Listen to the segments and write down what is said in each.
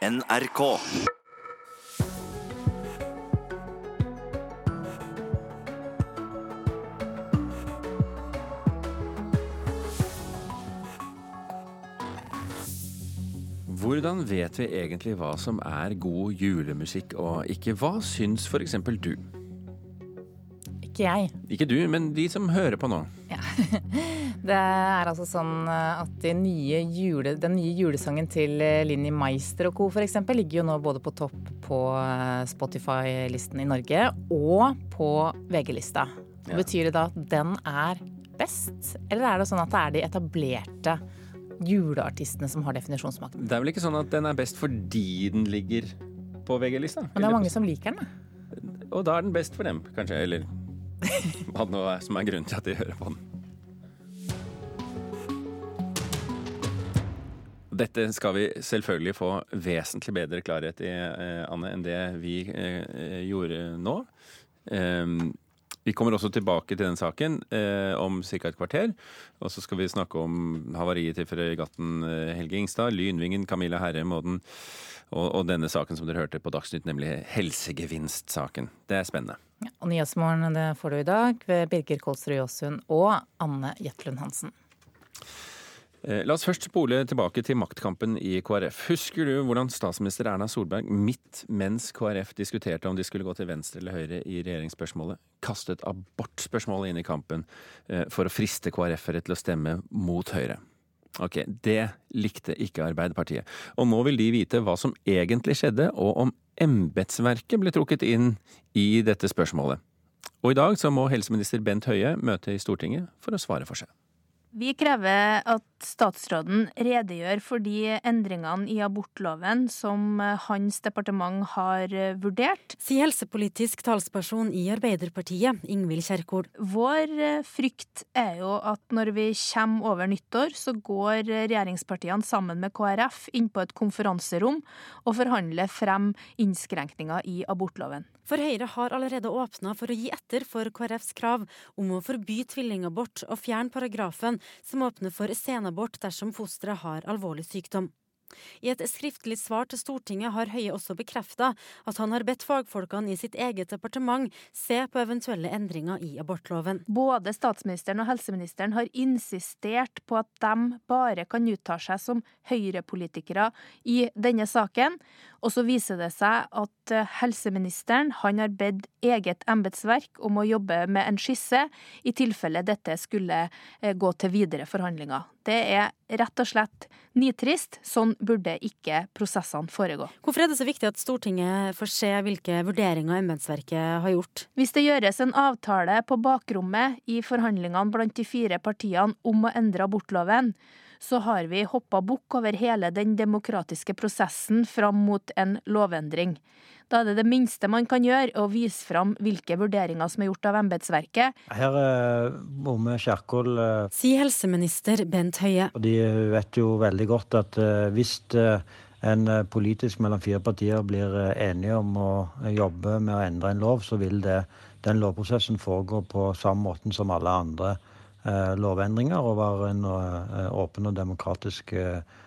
NRK. Hvordan vet vi egentlig hva som er god julemusikk og ikke? Hva syns f.eks. du? Ikke jeg. Ikke du, men de som hører på nå. Det er altså sånn at de nye jule, den nye julesangen til Linni Meister og co. f.eks. ligger jo nå både på topp på eh, Spotify-listen i Norge og på VG-lista. Ja. Betyr det da at den er best, eller er det sånn at det er de etablerte juleartistene som har definisjonsmakten? Det er vel ikke sånn at den er best fordi den ligger på VG-lista? Men det er mange som liker den. da. Og da er den best for dem, kanskje. Eller hva det nå er som er grunnen til at de hører på den. Dette skal vi selvfølgelig få vesentlig bedre klarhet i, eh, Anne, enn det vi eh, gjorde nå. Um, vi kommer også tilbake til den saken eh, om ca. et kvarter. Og så skal vi snakke om havariet til fregatten eh, Helge Ingstad, Lynvingen, Camilla Herrem og, den, og, og denne saken som dere hørte på Dagsnytt, nemlig helsegevinstsaken. Det er spennende. Ja, og Nyhetsmorgen får du i dag ved Birger Kolsrud Jåsund og Anne Jetlund Hansen. Eh, La oss først spole tilbake til maktkampen i KrF. Husker du hvordan statsminister Erna Solberg midt mens KrF diskuterte om de skulle gå til venstre eller høyre i regjeringsspørsmålet, kastet abortspørsmålet inn i kampen eh, for å friste KrF-ere til å stemme mot Høyre? Ok, Det likte ikke Arbeiderpartiet. Og nå vil de vite hva som egentlig skjedde, og om embetsverket ble trukket inn i dette spørsmålet. Og i dag så må helseminister Bent Høie møte i Stortinget for å svare for seg. Vi krever at statsråden redegjør for de endringene i abortloven som eh, hans departement har eh, vurdert. Sier helsepolitisk talsperson i Arbeiderpartiet, Ingvild Kjerkol. Vår eh, frykt er jo at når vi kommer over nyttår, så går regjeringspartiene sammen med KrF inn på et konferanserom og forhandler frem innskrenkninger i abortloven. For Høyre har allerede åpna for å gi etter for KrFs krav om å forby tvillingabort og fjerne paragrafen som åpner for senabort dersom fosteret har alvorlig sykdom. I et skriftlig svar til Stortinget har Høie også bekrefta at han har bedt fagfolkene i sitt eget departement se på eventuelle endringer i abortloven. Både statsministeren og helseministeren har insistert på at de bare kan uttale seg som høyrepolitikere i denne saken. Og så viser det seg at eh, helseministeren har bedt eget embetsverk om å jobbe med en skisse, i tilfelle dette skulle eh, gå til videre forhandlinger. Det er rett og slett nitrist. Sånn burde ikke prosessene foregå. Hvorfor er det så viktig at Stortinget får se hvilke vurderinger embetsverket har gjort? Hvis det gjøres en avtale på bakrommet i forhandlingene blant de fire partiene om å endre abortloven, så har vi hoppa bukk over hele den demokratiske prosessen fram mot en lovendring. Da er det det minste man kan gjøre, å vise fram hvilke vurderinger som er gjort av embetsverket. Her er Bomme Kjerkol eh, Sier helseminister Bent Høie. og De vet jo veldig godt at eh, hvis eh, en eh, politisk mellom fire partier blir eh, enige om å eh, jobbe med å endre en lov, så vil det, den lovprosessen foregå på samme måten som alle andre eh, lovendringer, og være en eh, åpen og demokratisk eh, eh,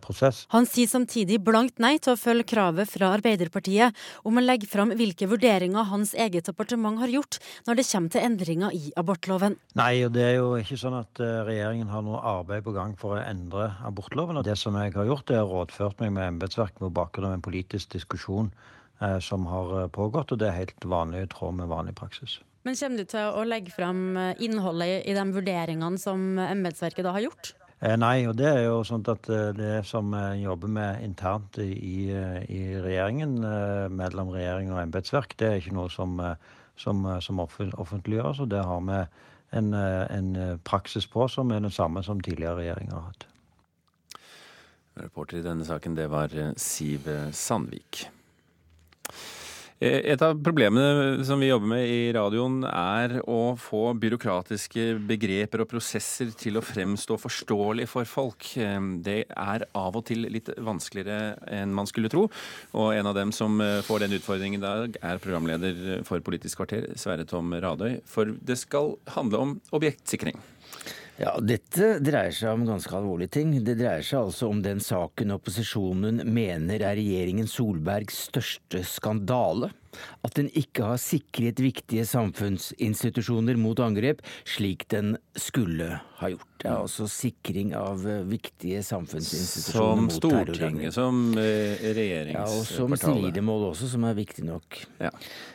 prosess. Han sier samtidig blankt nei til å følge kravet fra Arbeiderpartiet om å legge fram hvilke vurderinger hans eget departement har gjort når det kommer til endringer i abortloven. Nei, og det er jo ikke sånn at eh, regjeringen har noe arbeid på gang for å endre abortloven. Og det som jeg har gjort, er å rådført meg med embetsverket på bakgrunn av en politisk diskusjon eh, som har eh, pågått, og det er helt vanlig i tråd med vanlig praksis. Men kommer du til å legge fram eh, innholdet i de vurderingene som embetsverket da har gjort? Eh, nei, og det er jo sånn at eh, det som en jobber med internt i, eh, i regjeringen, eh, mellom regjering og embetsverk, det er ikke noe som, eh, som, eh, som offentliggjøres, og det har vi en, eh, en eh, praksis på som er den samme som tidligere regjeringer har hatt. Reporter i denne saken, det var eh, Siv Sandvik. Eh, Et av problemene som vi jobber med i radioen, er å få byråkratiske begreper og prosesser til å fremstå forståelig for folk. Eh, Det er av og til litt vanskeligere enn man skulle tro. Og en av dem som eh, får den utfordringen i dag, er programleder for Politisk kvarter, Sverre Tom Radøy. For det skal handle om objektsikring. Ja, Dette dreier seg om ganske alvorlige ting. Det dreier seg altså om den saken opposisjonen mener er regjeringen Solbergs største skandale. At den ikke har sikret viktige samfunnsinstitusjoner mot angrep, slik den skulle ha gjort. Det er altså sikring av eh, viktige samfunnsinstitusjoner mot terrorangrep. Som Stortinget, som regjeringspartiet. Ja, og som slidemål også, som er viktig nok. Ja.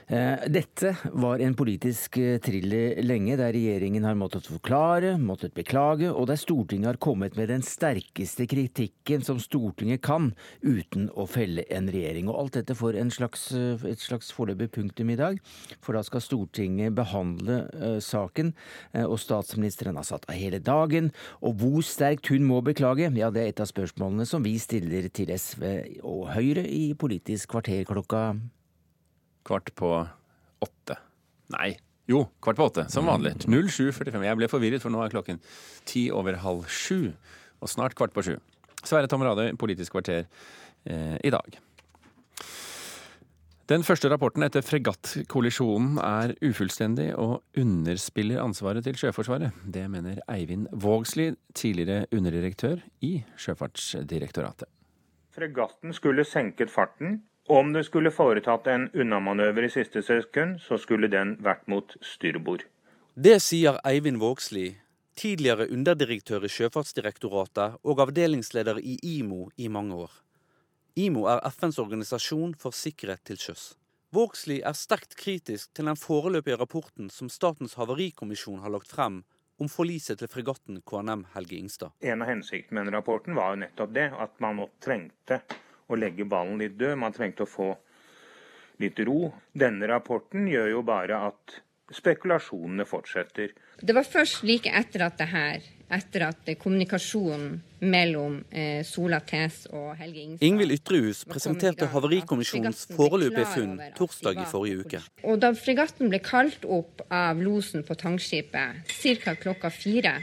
Eh, dette var en politisk eh, thriller lenge, der regjeringen har måttet forklare, måttet beklage, og der Stortinget har kommet med den sterkeste kritikken som Stortinget kan, uten å felle en regjering. Og alt dette får slags, et slags foreløpig punktum i dag, for da skal Stortinget behandle uh, saken, uh, og statsministeren har satt av hele dagen dagen, og hvor sterkt hun må beklage, ja, det er et av spørsmålene som vi stiller til SV og Høyre i Politisk kvarter klokka Kvart på åtte. Nei, jo, kvart på åtte, som vanlig. 07.45. Jeg ble forvirret, for nå er klokken ti over halv sju, og snart kvart på sju. Sverre Tom Radøy, Politisk kvarter eh, i dag. Den første rapporten etter fregattkollisjonen er ufullstendig og underspiller ansvaret til Sjøforsvaret. Det mener Eivind Vågslid, tidligere underdirektør i Sjøfartsdirektoratet. Fregatten skulle senket farten. Om det skulle foretatt en unnamanøver i siste sekund, så skulle den vært mot styrbord. Det sier Eivind Vågslid, tidligere underdirektør i Sjøfartsdirektoratet og avdelingsleder i IMO i mange år. IMO er FNs organisasjon for sikkerhet til sjøs. Vågslid er sterkt kritisk til den foreløpige rapporten som Statens havarikommisjon har lagt frem om forliset til fregatten KNM Helge Ingstad. En av hensiktene med rapporten var jo nettopp det, at man nå trengte å legge ballen litt død. Man trengte å få litt ro. Denne rapporten gjør jo bare at spekulasjonene fortsetter. Det var først like etter at det her etter at kommunikasjonen mellom eh, Sola Tes og Helge Ingstad Ingvild Ytrehus presenterte Havarikommisjonens foreløpige funn torsdag i forrige uke. Og Da fregatten ble kalt opp av losen på tankskipet ca. klokka fire,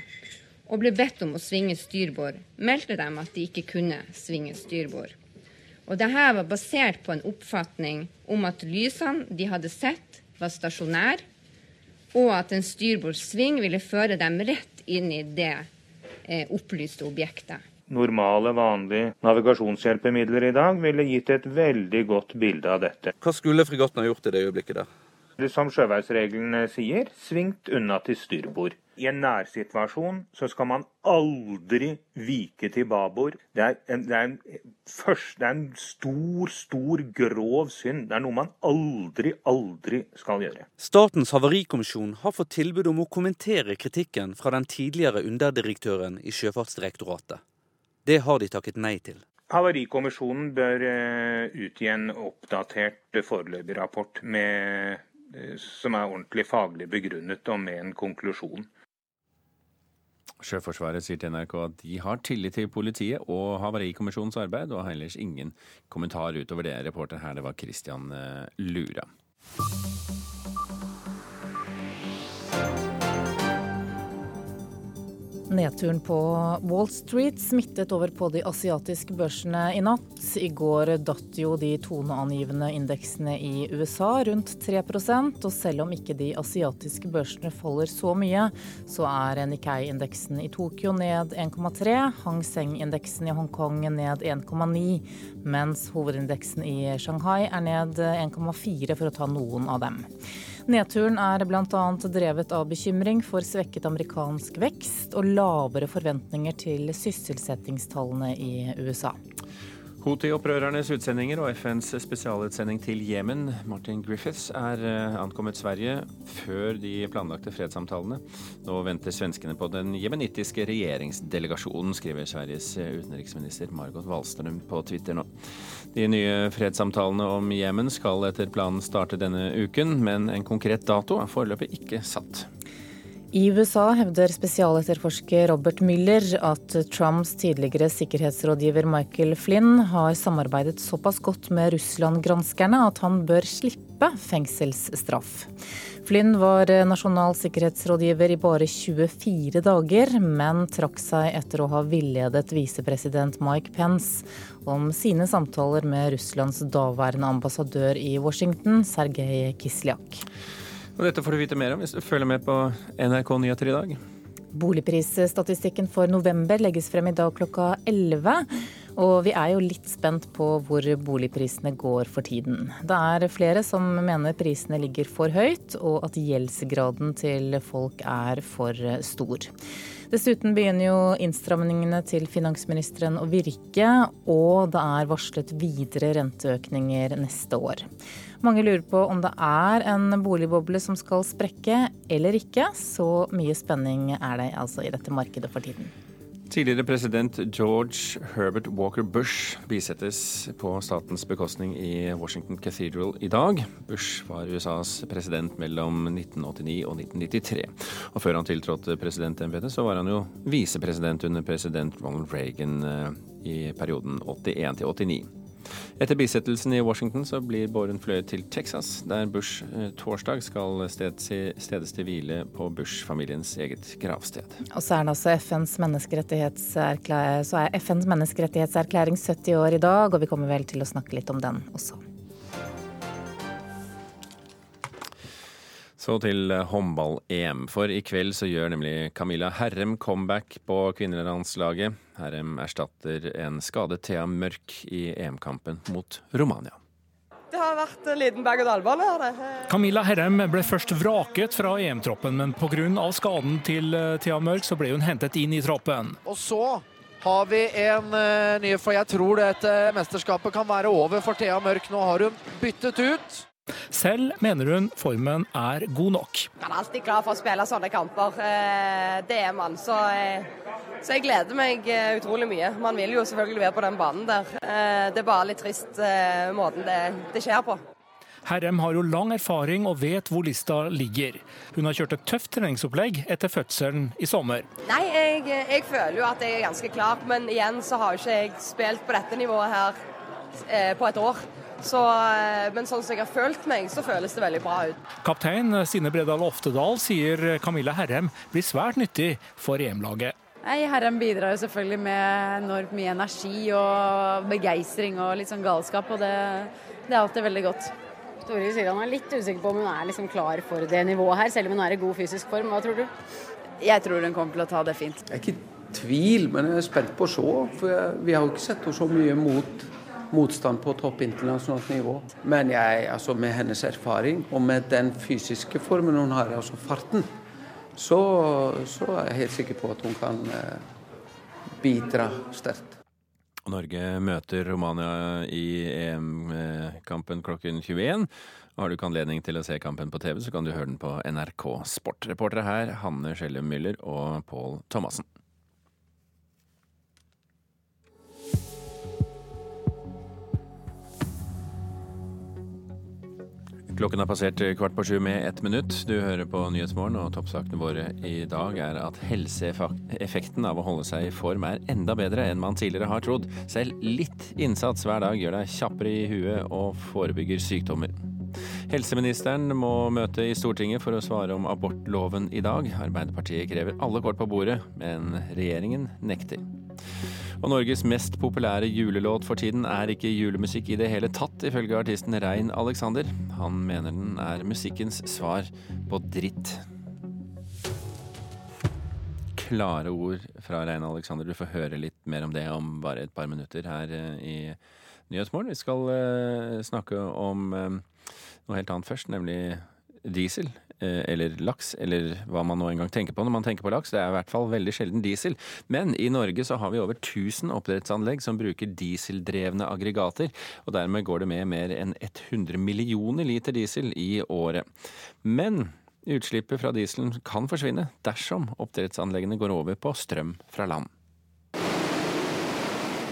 og ble bedt om å svinge styrbord, meldte de at de ikke kunne svinge styrbord. Og Dette var basert på en oppfatning om at lysene de hadde sett, var stasjonære, og at en styrbordsving ville føre dem rett inn i det eh, opplyste objektet. Normale, vanlige navigasjonshjelpemidler i dag ville gitt et veldig godt bilde av dette. Hva skulle fregatten ha gjort i det øyeblikket der? Som sjøveisreglene sier, svingt unna til styrbord. I en nærsituasjon så skal man aldri vike til babord. Det er, en, det, er en, først, det er en stor, stor, grov synd. Det er noe man aldri, aldri skal gjøre. Statens havarikommisjon har fått tilbud om å kommentere kritikken fra den tidligere underdirektøren i Sjøfartsdirektoratet. Det har de takket nei til. Havarikommisjonen bør eh, utgi en oppdatert foreløpig rapport med Eh, som er ordentlig faglig begrunnet og med en konklusjon. Sjøforsvaret sier til NRK at de har tillit til politiet og Havarikommisjonens arbeid, og har ellers ingen kommentar utover det. Reporter her, det var Christian eh, Lura. Nedturen på Wall Street smittet over på de asiatiske børsene i natt. I går datt jo de toneangivende indeksene i USA rundt 3% og selv om ikke de asiatiske børsene faller så mye, så er Nikkei-indeksen i Tokyo ned 1,3, Hang Seng-indeksen i Hongkong ned 1,9, mens hovedindeksen i Shanghai er ned 1,4, for å ta noen av dem. Nedturen er bl.a. drevet av bekymring for svekket amerikansk vekst og lavere forventninger til sysselsettingstallene i USA. Houthi-opprørernes utsendinger og FNs spesialutsending til Jemen, Martin Griffiths, er eh, ankommet Sverige før de planlagte fredssamtalene. Nå venter svenskene på den jemenittiske regjeringsdelegasjonen, skriver Sveriges utenriksminister Margot Wallström på Twitter nå. De nye fredssamtalene om Jemen skal etter planen starte denne uken, men en konkret dato er foreløpig ikke satt. I USA hevder spesialetterforsker Robert Müller at Trumps tidligere sikkerhetsrådgiver Michael Flynn har samarbeidet såpass godt med Russland-granskerne at han bør slippe fengselsstraff. Flynn var nasjonal sikkerhetsrådgiver i bare 24 dager, men trakk seg etter å ha villedet visepresident Mike Pence om sine samtaler med Russlands daværende ambassadør i Washington, Sergej Kislyak. Og dette får du vite mer om hvis du følger med på NRK Nyheter i dag. Boligprisstatistikken for november legges frem i dag klokka 11. Og vi er jo litt spent på hvor boligprisene går for tiden. Det er flere som mener prisene ligger for høyt, og at gjeldsgraden til folk er for stor. Dessuten begynner jo innstramningene til finansministeren å virke, og det er varslet videre renteøkninger neste år. Mange lurer på om det er en boligboble som skal sprekke eller ikke. Så mye spenning er det altså i dette markedet for tiden. Tidligere president George Herbert Walker Bush bisettes på statens bekostning i Washington Cathedral i dag. Bush var USAs president mellom 1989 og 1993. Og før han tiltrådte presidentembetet, så var han jo visepresident under president Ronald Reagan eh, i perioden 81 til 89. Etter bisettelsen i Washington så blir Båren fløyet til Texas, der Bush eh, torsdag skal stedes til hvile på Bush-familiens eget gravsted. Og så er det altså FNs menneskerettighetserklæring, FNs menneskerettighetserklæring 70 år i dag, og vi kommer vel til å snakke litt om den også. Så til eh, håndball-EM. For i kveld så gjør nemlig Camilla Herrem comeback på kvinnelandslaget. Herrem erstatter en skadet Thea Mørk i EM-kampen mot Romania. Det har vært en liten berg-og-dal-bane. Camilla Herrem ble først vraket fra EM-troppen, men pga. skaden til eh, Thea Mørk så ble hun hentet inn i troppen. Og så har vi en uh, ny, for jeg tror dette mesterskapet kan være over for Thea Mørk. Nå har hun byttet ut. Selv mener hun formen er god nok. Man er alltid glad for å spille sånne kamper. Eh, det er man. Så, jeg, så, jeg gleder meg eh, utrolig mye. Man vil jo selvfølgelig være på den banen der. Det er bare litt trist måten det, det skjer på. Herrem har jo lang erfaring og vet hvor lista ligger. Hun har kjørt et tøft treningsopplegg etter fødselen i sommer. Nei, jeg, jeg, føler jo at jeg er ganske klar, men igjen så har jo ikke jeg spilt på dette nivået her eh, på et år. Så, eh, men sånn som jeg har følt meg, så føles det veldig bra ut. Kaptein Stine Bredal Oftedal sier Camilla Herrem blir svært nyttig for EM-laget. Herrem bidrar jo selvfølgelig med enormt mye energi og begeistring og litt sånn galskap, og det, det er alltid veldig godt. Toril sier han er litt usikker på om hun er liksom klar for det nivået her, selv om hun er i god fysisk form. Hva tror du? Jeg tror hun kommer til å ta det fint. Jeg er ikke i tvil, men jeg er spent på å se. For vi har jo ikke sett henne så mye mot motstand på topp internasjonalt nivå. Men jeg, altså med hennes erfaring og med den fysiske formen hun har, altså farten, så, så er jeg helt sikker på at hun kan eh, bidra sterkt. Norge møter Romania i EM-kampen klokken 21. Og har du ikke anledning til å se kampen på TV, så kan du høre den på NRK Sport. Reportere her Hanne Skjellum Müller og Pål Thomassen. Klokken har passert kvart på sju med ett minutt. Du hører på Nyhetsmorgen, og toppsakene våre i dag er at helseeffekten av å holde seg i form er enda bedre enn man tidligere har trodd. Selv litt innsats hver dag gjør deg kjappere i huet og forebygger sykdommer. Helseministeren må møte i Stortinget for å svare om abortloven i dag. Arbeiderpartiet krever alle kort på bordet, men regjeringen nekter. Og Norges mest populære julelåt for tiden er ikke julemusikk i det hele tatt, ifølge artisten Rein Alexander. Han mener den er musikkens svar på dritt. Klare ord fra Rein Alexander. Du får høre litt mer om det om bare et par minutter her eh, i Nyhetsmorgen. Vi skal uh, snakke om uh, noe helt annet først, nemlig diesel. Eh, eller laks, eller hva man nå engang tenker på når man tenker på laks. Det er i hvert fall veldig sjelden diesel. Men i Norge så har vi over 1000 oppdrettsanlegg som bruker dieseldrevne aggregater, og dermed går det med mer enn 100 millioner liter diesel i året. Men utslippet fra dieselen kan forsvinne dersom oppdrettsanleggene går over på strøm fra land.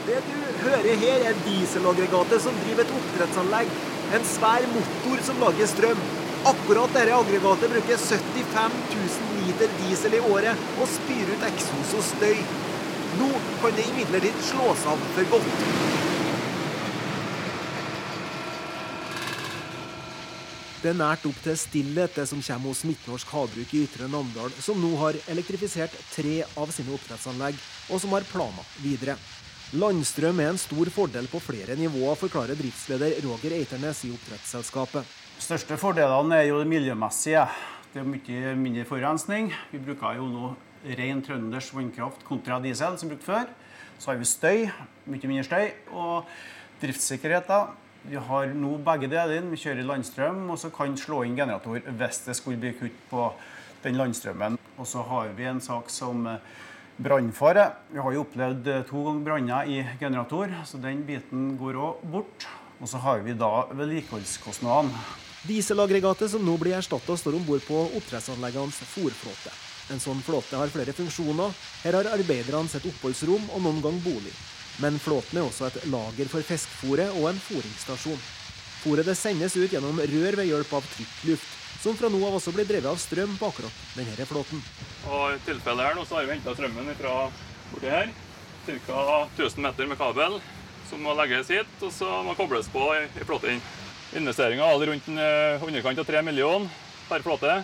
Det du hører her, er dieselaggregatet som driver et oppdrettsanlegg. En svær motor som lager strøm. Akkurat dette aggregatet bruker 75 000 liter diesel i året og spyr ut eksos og støy. Nå kan det imidlertid slås av for godt. Det er nært opp til stillhet, det som kommer hos Midtnorsk havbruk i Ytre Namdal, som nå har elektrifisert tre av sine oppdrettsanlegg, og som har planer videre. Landstrøm er en stor fordel på flere nivåer, forklarer driftsleder Roger Eiternes i oppdrettsselskapet største fordelene er jo det miljømessige. Det er mye mindre forurensning. Vi bruker jo nå ren trønders vannkraft kontra diesel som brukt før. Så har vi støy, mye mindre støy, og driftssikkerhet. da. Vi har nå begge deler. Vi kjører landstrøm, og så kan slå inn generator hvis det skulle bli kutt på den landstrømmen. Og så har vi en sak som eh, brannfare. Vi har jo opplevd eh, to ganger branner i generator, så den biten går òg bort. Og så har vi da vedlikeholdskostnadene. Dieselaggregatet som nå blir erstatta, står om bord på oppdrettsanleggenes fòrflåte. En sånn flåte har flere funksjoner. Her har arbeiderne sitt oppholdsrom og noen gang bolig. Men flåten er også et lager for fiskefôret og en fôringsstasjon. Fôret sendes ut gjennom rør ved hjelp av trykkluft, som fra nå av også blir drevet av strøm på akkurat denne flåten. Og I tilfellet her nå så har vi henta strømmen fra borti her. Ca. 1000 meter med kabel som må legges hit, og så må kobles på i flåten. Investeringa alle rundt underkant av 3 millioner per flåte.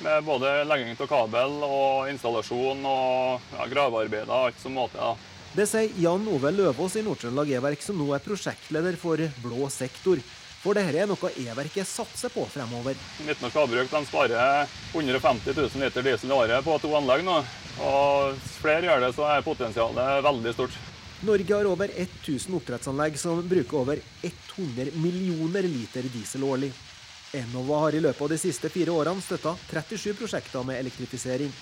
Med både legging av kabel og installasjon og ja, gravearbeider og alt som måte. Ja. Det sier Jan Ove Løvaas i Nord-Trøndelag E-verk, som nå er prosjektleder for blå sektor. For dette er noe E-verket satser på fremover. Midtnorsk havbruk sparer 150 000 liter diesel i året på to anlegg nå. Og flere gjør det, så er potensialet veldig stort. Norge har over 1000 oppdrettsanlegg som bruker over 100 millioner liter diesel årlig. Enova har i løpet av de siste fire årene støtta 37 prosjekter med elektrifisering.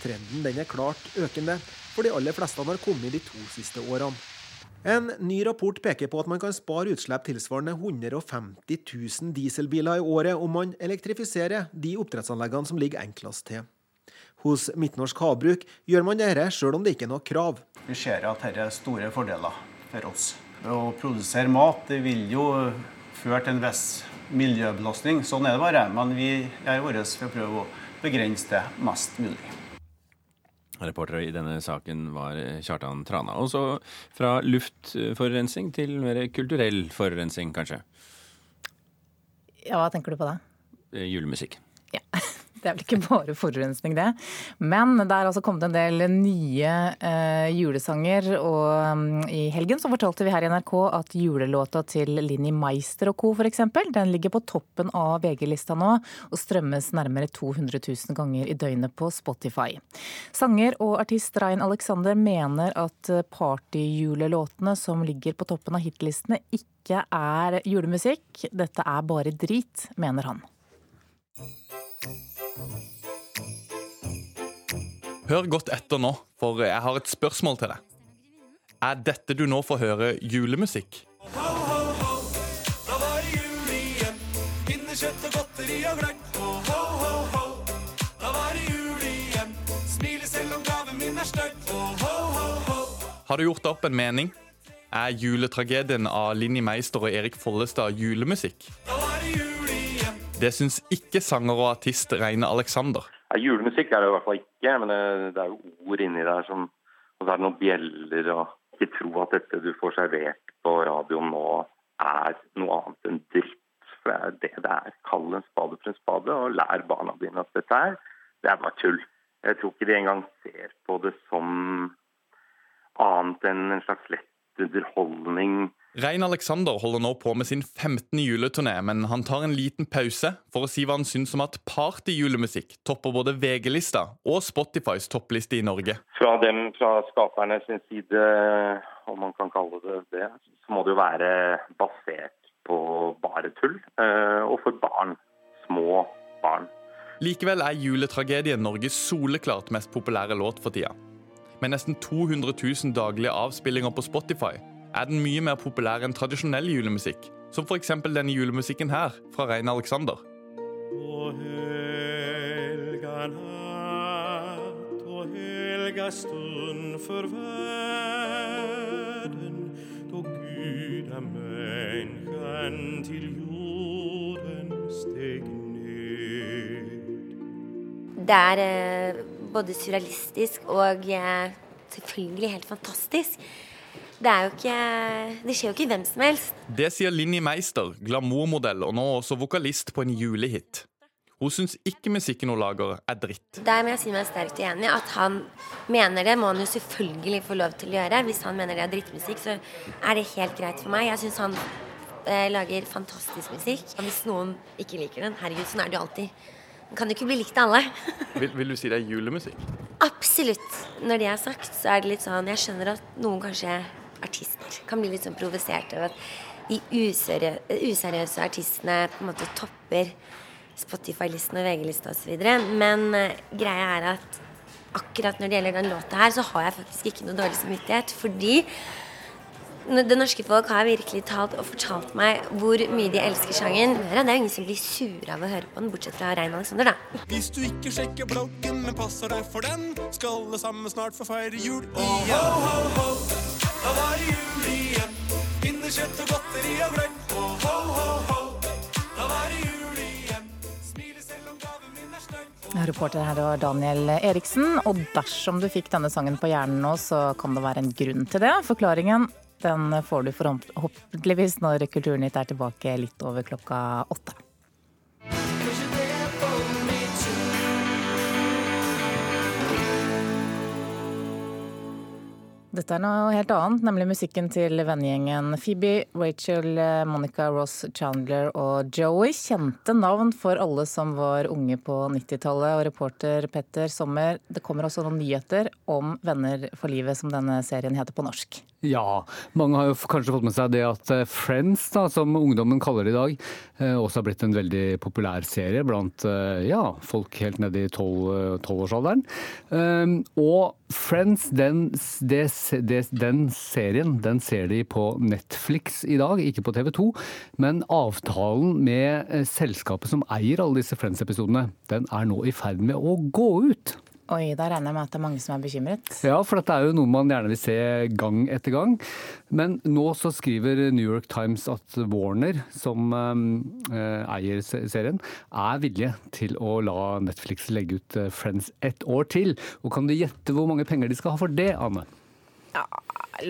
Trenden den er klart økende, for de aller fleste har kommet de to siste årene. En ny rapport peker på at man kan spare utslipp tilsvarende 150 000 dieselbiler i året om man elektrifiserer de oppdrettsanleggene som ligger enklest til. Hos Midtnorsk Havbruk gjør man dette selv om det ikke er noe krav. Vi ser at dette er store fordeler for oss. Å produsere mat det vil jo føre til en viss miljøbelastning. Sånn er det bare. Men vi er våre for å prøve å begrense det mest mulig. Reporter i denne saken var Kjartan Trana. Og så fra luftforurensning til mer kulturell forurensning, kanskje? Ja, hva tenker du på da? Julemusikk. Ja. Det er vel ikke bare forurensning, det. Men det er altså kommet en del nye eh, julesanger. Og um, i helgen så fortalte vi her i NRK at julelåta til Linni Meister og co. f.eks. Den ligger på toppen av VG-lista nå og strømmes nærmere 200 000 ganger i døgnet på Spotify. Sanger og artist Rein Alexander mener at partyjulelåtene som ligger på toppen av hitlistene ikke er julemusikk. Dette er bare drit, mener han. Hør godt etter nå, for jeg har et spørsmål til deg. Er dette du nå får høre, julemusikk? Ho, ho, ho, da var det jul igjen. Pinnekjøtt og godteri og gløgg. Ho, ho, ho, da var det jul igjen. Smiler selv om gaven min er stygg. Ho, ho, ho, ho. Har du gjort deg opp en mening? Er juletragedien av Linni Meister og Erik Follestad julemusikk? Da var det jul. Det syns ikke sanger og artist Reine Alexander. Ja, julemusikk er det i hvert fall ikke, men det, er jo ord inni der som Og så er det noen bjeller og Ikke tro at dette du får servert på radioen nå er noe annet enn dritt. For det er det det er. Kall en spade for en spade, og lær barna dine at dette er Det er bare tull. Jeg tror ikke de engang ser på det som annet enn en slags lett underholdning. Rein Alexander holder nå på med sin 15. juleturné, men han tar en liten pause for å si hva han syns om at partyjulemusikk topper både VG-lista og Spotifys toppliste i Norge. Fra dem, fra skaperne sin side, om man kan kalle det det, så må det jo være basert på bare tull. eh, Og for barn. Små barn. Likevel er juletragedien Norges soleklart mest populære låt for tida. Med nesten 200 000 daglige avspillinger på Spotify er den mye mer populær enn tradisjonell julemusikk, som f.eks. denne julemusikken her, fra Rein Alexander. Og helga natt og helga stund for verden, då Gud er människan til jorden steg ned. Det er eh, både surrealistisk og eh, selvfølgelig helt fantastisk. Det er jo ikke Det skjer jo ikke hvem som helst. Det sier Linni Meister, glamourmodell og nå også vokalist på en julehit. Hun syns ikke musikken hun lager, er dritt. Der må jeg si meg sterkt uenig. At han mener det, må han jo selvfølgelig få lov til å gjøre. Hvis han mener det er drittmusikk, så er det helt greit for meg. Jeg syns han eh, lager fantastisk musikk. Og hvis noen ikke liker den, herregud, sånn er det jo alltid. Den kan jo ikke bli likt av alle. Vil, vil du si det er julemusikk? Absolutt. Når det er sagt, så er det litt sånn Jeg skjønner at noen kanskje artister kan bli litt sånn provosert over at de useriøse, artistene på en måte topper Spotify-listen og VG-lista osv. Men uh, greia er at akkurat når det gjelder den låta her, så har jeg faktisk ikke noe dårlig samvittighet. Fordi det norske folk har virkelig talt og fortalt meg hvor mye de elsker sangen. Det er jo ingen som blir sure av å høre på den, bortsett fra Rein Alexander, da. Hvis du ikke sjekker bloggen, men passer deg for den, skal alle sammen snart få feire jul igjen. Ho, ho, ho, da var det jul igjen. Pinnekjøtt og godteri og gløgg. Ho, ho, ho, ho, da var det jul igjen. Smile selv om gaven min er stygg. Reporter her var Daniel Eriksen. Og dersom du fikk denne sangen på hjernen nå, så kan det være en grunn til det. Forklaringen den får du forhåpentligvis når Kulturnytt er tilbake litt over klokka åtte. Dette er noe helt annet, nemlig musikken til vennegjengen Phoebe, Rachel, Monica, Ross, Chandler og Joey. Kjente navn for alle som var unge på 90-tallet. Og reporter Petter Sommer, det kommer også noen nyheter om Venner for livet, som denne serien heter på norsk. Ja, mange har jo kanskje fått med seg det at eh, Friends, da, som ungdommen kaller det i dag, eh, også har blitt en veldig populær serie blant eh, ja, folk helt nede i tolvårsalderen. Og Friends, den, den, serien, den ser de på Netflix i dag, ikke på TV 2. Men avtalen med selskapet som eier alle disse Friends-episodene, den er nå i ferd med å gå ut. Oi, da regner jeg med at det er mange som er bekymret? Ja, for dette er jo noe man gjerne vil se gang etter gang. Men nå så skriver New York Times at Warner, som eh, eier serien, er villige til å la Netflix legge ut eh, Friends ett år til. Og kan du gjette hvor mange penger de skal ha for det, Anne? Ja,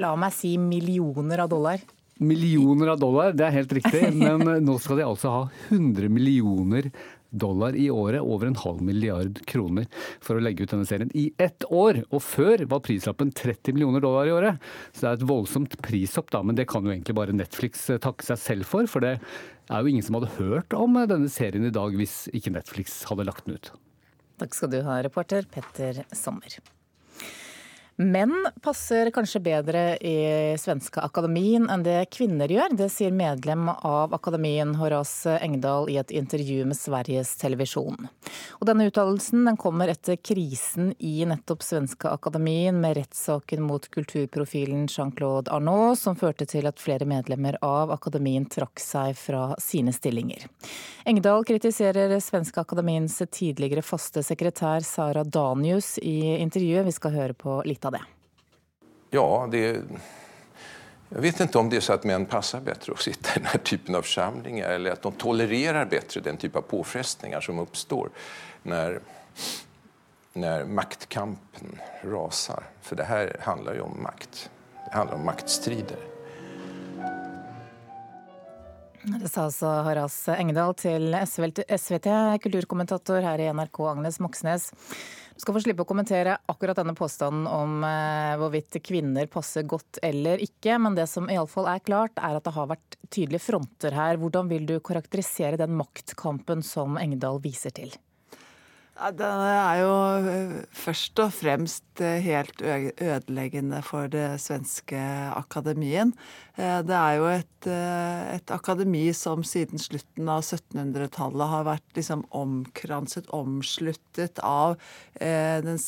la meg si millioner av dollar. Millioner av dollar, det er helt riktig. Men nå skal de altså ha 100 millioner dollar i året, over en halv milliard kroner, for å legge ut denne serien i ett år. Og før var prislappen 30 millioner dollar i året. Så det er et voldsomt prishopp, da. Men det kan jo egentlig bare Netflix eh, takke seg selv for. For det er jo ingen som hadde hørt om eh, denne serien i dag hvis ikke Netflix hadde lagt den ut. Takk skal du ha, reporter Petter Sommer. Menn passer kanskje bedre i svenske akademien enn det kvinner gjør. Det sier medlem av akademien Horace Engdahl i et intervju med Sveriges Televisjon. Og denne uttalelsen den kommer etter krisen i nettopp svenske akademien med rettssaken mot kulturprofilen Jean-Claude Arnault, som førte til at flere medlemmer av akademien trakk seg fra sine stillinger. Engdahl kritiserer svenske akademiens tidligere faste sekretær Sara Danius i intervjuet. Vi skal høre på litt av det? Ja, det... jeg vet ikke om det er så at menn passer bedre å sitte i denne typen av samlinger, eller at de tolererer bedre den type av påfrestninger som oppstår når, når maktkampen raser. For det her handler jo om makt. Det handler om maktstrider. Det sa altså Haras Engedal til SVT, kulturkommentator her i NRK, Agnes Moxnes. Du skal få slippe å kommentere akkurat denne påstanden om eh, hvorvidt kvinner passer godt eller ikke, men det som iallfall er klart, er at det har vært tydelige fronter her. Hvordan vil du karakterisere den maktkampen som Engdahl viser til? Den er jo eh, først og fremst eh, helt ødeleggende for det svenske akademien. Eh, det er jo et, et akademi som siden slutten av 1700-tallet har vært liksom omkranset, omsluttet av den,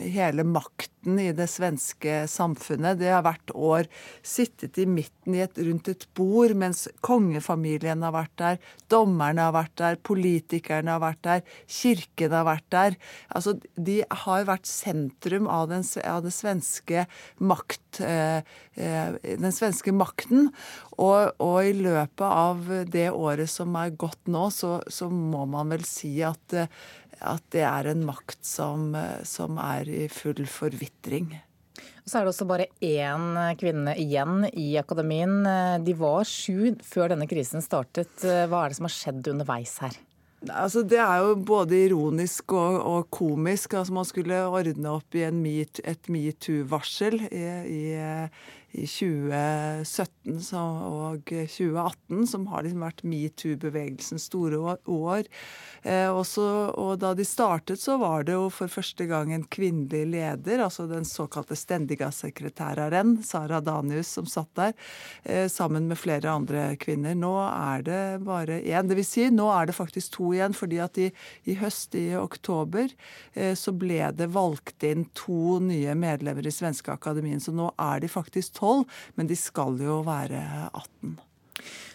hele makten i det svenske samfunnet. Det har hvert år sittet i midten i et, rundt et bord mens kongefamilien har vært der, dommerne har vært der, politikerne har vært der, kirken har vært der. Altså, de har vært sentrum av den, av svenske makt, eh, eh, den svenske makten. Og, og, i løpet av det året som er gått nå, så, så må man vel si at, eh, at det er en makt som, som er i full forvitring. Så er det også bare én kvinne igjen i akademien. De var sju før denne krisen startet. Hva er det som har skjedd underveis her? Altså, det er jo både ironisk og, og komisk. Altså, man skulle ordne opp i meet, et metoo-varsel i, i, i 2017 så, og 2018, som har liksom vært metoo-bevegelsens store år. Eh, også, og da de startet, så var det jo for første gang en kvinnelig leder, altså den såkalte Stendiga-sekretæreren, Sara Danius, som satt der, eh, sammen med flere andre kvinner. Nå er det bare én. Vil si, nå er det faktisk to igjen, fordi at i, i høst, i oktober, eh, så ble det valgt inn to nye medlemmer i Svenske Akademien. Så nå er de faktisk tolv, men de skal jo være 18.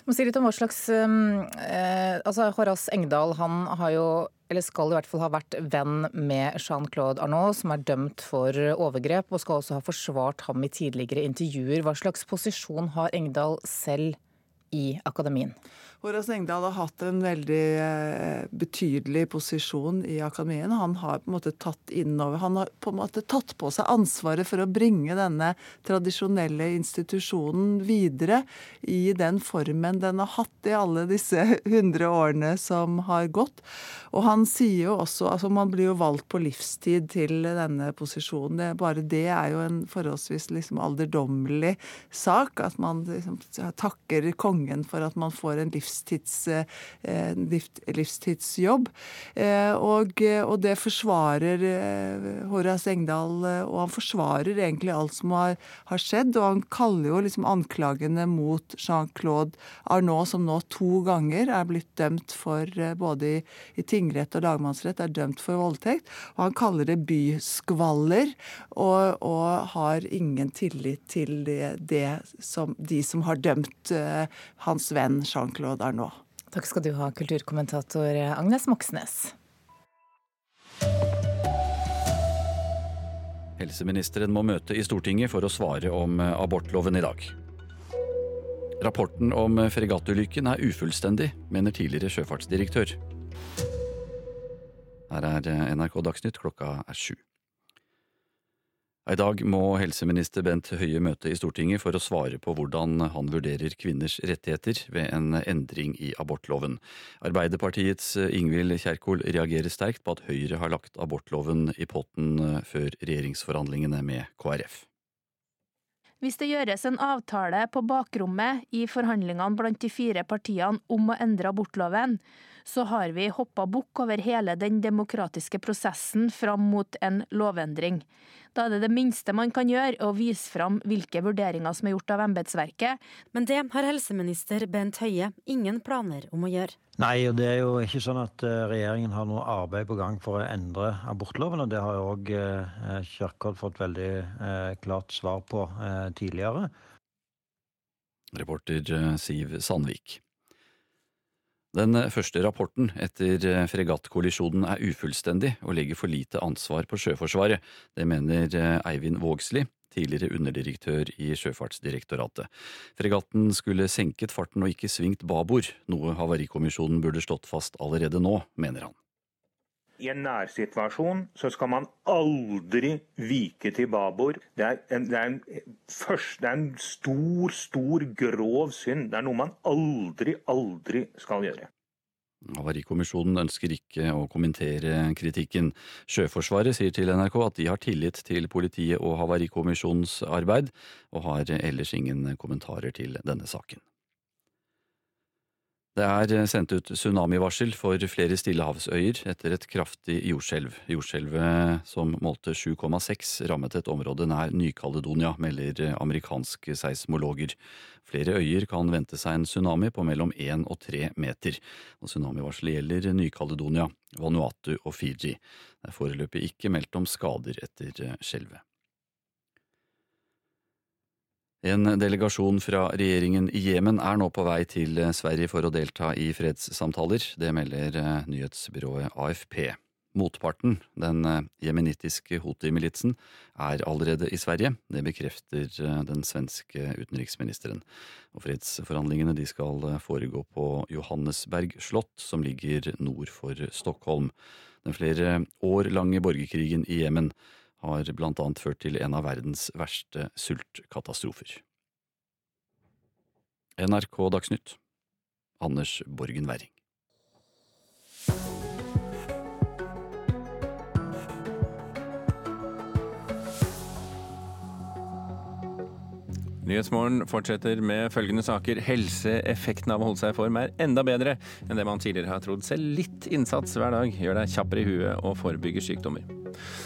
Må si litt om hva slags um, eh, altså Horace Engdahl han har jo, eller skal i hvert fall ha vært venn med Jean-Claude Arnault, som er dømt for overgrep, og skal også ha forsvart ham i tidligere intervjuer. Hva slags posisjon har Engdahl selv i akademien? Horace Engdahl har hatt en veldig eh, betydelig posisjon i akademien. Han har på en måte tatt innover, han har på en måte tatt på seg ansvaret for å bringe denne tradisjonelle institusjonen videre i den formen den har hatt i alle disse hundre årene som har gått. Og han sier jo også altså Man blir jo valgt på livstid til denne posisjonen. Det, bare det er jo en forholdsvis liksom alderdommelig sak. At man liksom takker kongen for at man får en livstid livstids, eh, livstidsjobb. Eh, og, og, det forsvarer eh, Horace Engdahl, og han forsvarer egentlig alt som har, har skjedd. Og han kaller jo liksom anklagene mot Jean-Claude Arnault, som nå to ganger er blitt dømt for både i, i tingrett og lagmannsrett, er dømt for voldtekt. Og han kaller det byskvaller, og, og har ingen tillit til det, det som, de som har dømt uh, hans venn Jean-Claude der nå. Takk skal du ha, kulturkommentator Agnes Moxnes. Helseministeren må møte i Stortinget for å svare om abortloven i dag. Rapporten om fregattulykken er ufullstendig, mener tidligere sjøfartsdirektør. Her er NRK Dagsnytt, klokka er sju. I dag må helseminister Bent Høie møte i Stortinget for å svare på hvordan han vurderer kvinners rettigheter ved en endring i abortloven. Arbeiderpartiets Ingvild Kjerkol reagerer sterkt på at Høyre har lagt abortloven i potten før regjeringsforhandlingene med KrF. Hvis det gjøres en avtale på bakrommet i forhandlingene blant de fire partiene om å endre abortloven, så har vi hoppa bukk over hele den demokratiske prosessen fram mot en lovendring. Da er det det minste man kan gjøre, å vise fram hvilke vurderinger som er gjort av embetsverket. Men det har helseminister Bent Høie ingen planer om å gjøre. Nei, og det er jo ikke sånn at eh, regjeringen har noe arbeid på gang for å endre abortloven. Og det har jo òg eh, Kjerkol fått veldig eh, klart svar på tidligere. Reporter Siv Sandvik. Den første rapporten etter fregattkollisjonen er ufullstendig og legger for lite ansvar på Sjøforsvaret. Det mener Eivind Vågsli, tidligere underdirektør i Sjøfartsdirektoratet. Fregatten skulle senket farten og ikke svingt babord, noe Havarikommisjonen burde slått fast allerede nå, mener han. I en nærsituasjon så skal man aldri vike til babord. Det er en, det er en, først, det er en stor, stor, grov synd. Det er noe man aldri, aldri skal gjøre. Havarikommisjonen ønsker ikke å kommentere kritikken. Sjøforsvaret sier til NRK at de har tillit til politiet og Havarikommisjonens arbeid, og har ellers ingen kommentarer til denne saken. Det er eh, sendt ut tsunamivarsel for flere stillehavsøyer etter et kraftig jordskjelv. Jordskjelvet som målte 7,6 rammet et område nær Ny-Caledonia, melder amerikanske seismologer. Flere øyer kan vente seg en tsunami på mellom én og tre meter. Og Tsunamivarselet gjelder Ny-Caledonia, Vanuatu og Fiji. Det er foreløpig ikke meldt om skader etter skjelvet. En delegasjon fra regjeringen i Jemen er nå på vei til Sverige for å delta i fredssamtaler. Det melder eh, nyhetsbyrået AFP. Motparten, den eh, jemenittiske Houthi-militsen, er allerede i Sverige. Det bekrefter eh, den svenske utenriksministeren. Og fredsforhandlingene skal foregå på Johannesberg slott, som ligger nord for Stockholm. Den flere år lange borgerkrigen i Jemen har blant annet ført til en av verdens verste sultkatastrofer. NRK Dagsnytt Anders Borgen Werring. Nyhetsmorgen fortsetter med følgende saker. Helseeffekten av å holde seg i form er enda bedre enn det man tidligere har trodd. Selv litt innsats hver dag gjør deg kjappere i huet og forebygger sykdommer.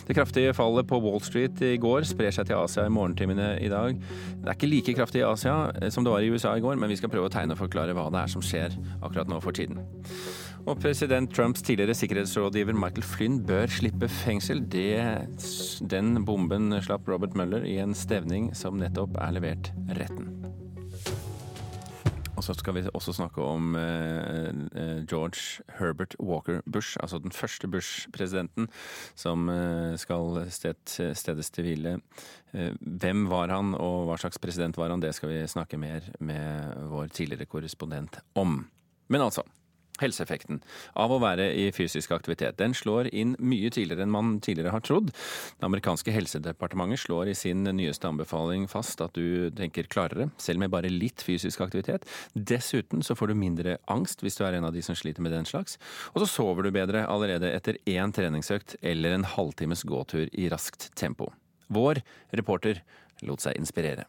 Det kraftige fallet på Wall Street i går sprer seg til Asia i morgentimene i dag. Det er ikke like kraftig i Asia som det var i USA i går, men vi skal prøve å tegne og forklare hva det er som skjer akkurat nå for tiden. Og president Trumps tidligere sikkerhetsrådgiver Michael Flynn bør slippe fengsel. Det, den bomben slapp Robert Mueller i en stevning som nettopp er levert retten. Så skal vi også snakke om eh, eh, George Herbert Walker Bush, altså den første Bush-presidenten som eh, skal sted, stedes til hvile. Eh, hvem var han, og hva slags president var han? Det skal vi snakke mer med vår tidligere korrespondent om. Men altså, Helseeffekten av å være i fysisk aktivitet den slår inn mye tidligere enn man tidligere har trodd. Det amerikanske helsedepartementet slår i sin nyeste anbefaling fast at du tenker klarere, selv med bare litt fysisk aktivitet. Dessuten så får du mindre angst hvis du er en av de som sliter med den slags. Og så sover du bedre allerede etter én treningsøkt eller en halvtimes gåtur i raskt tempo. Vår reporter lot seg inspirere.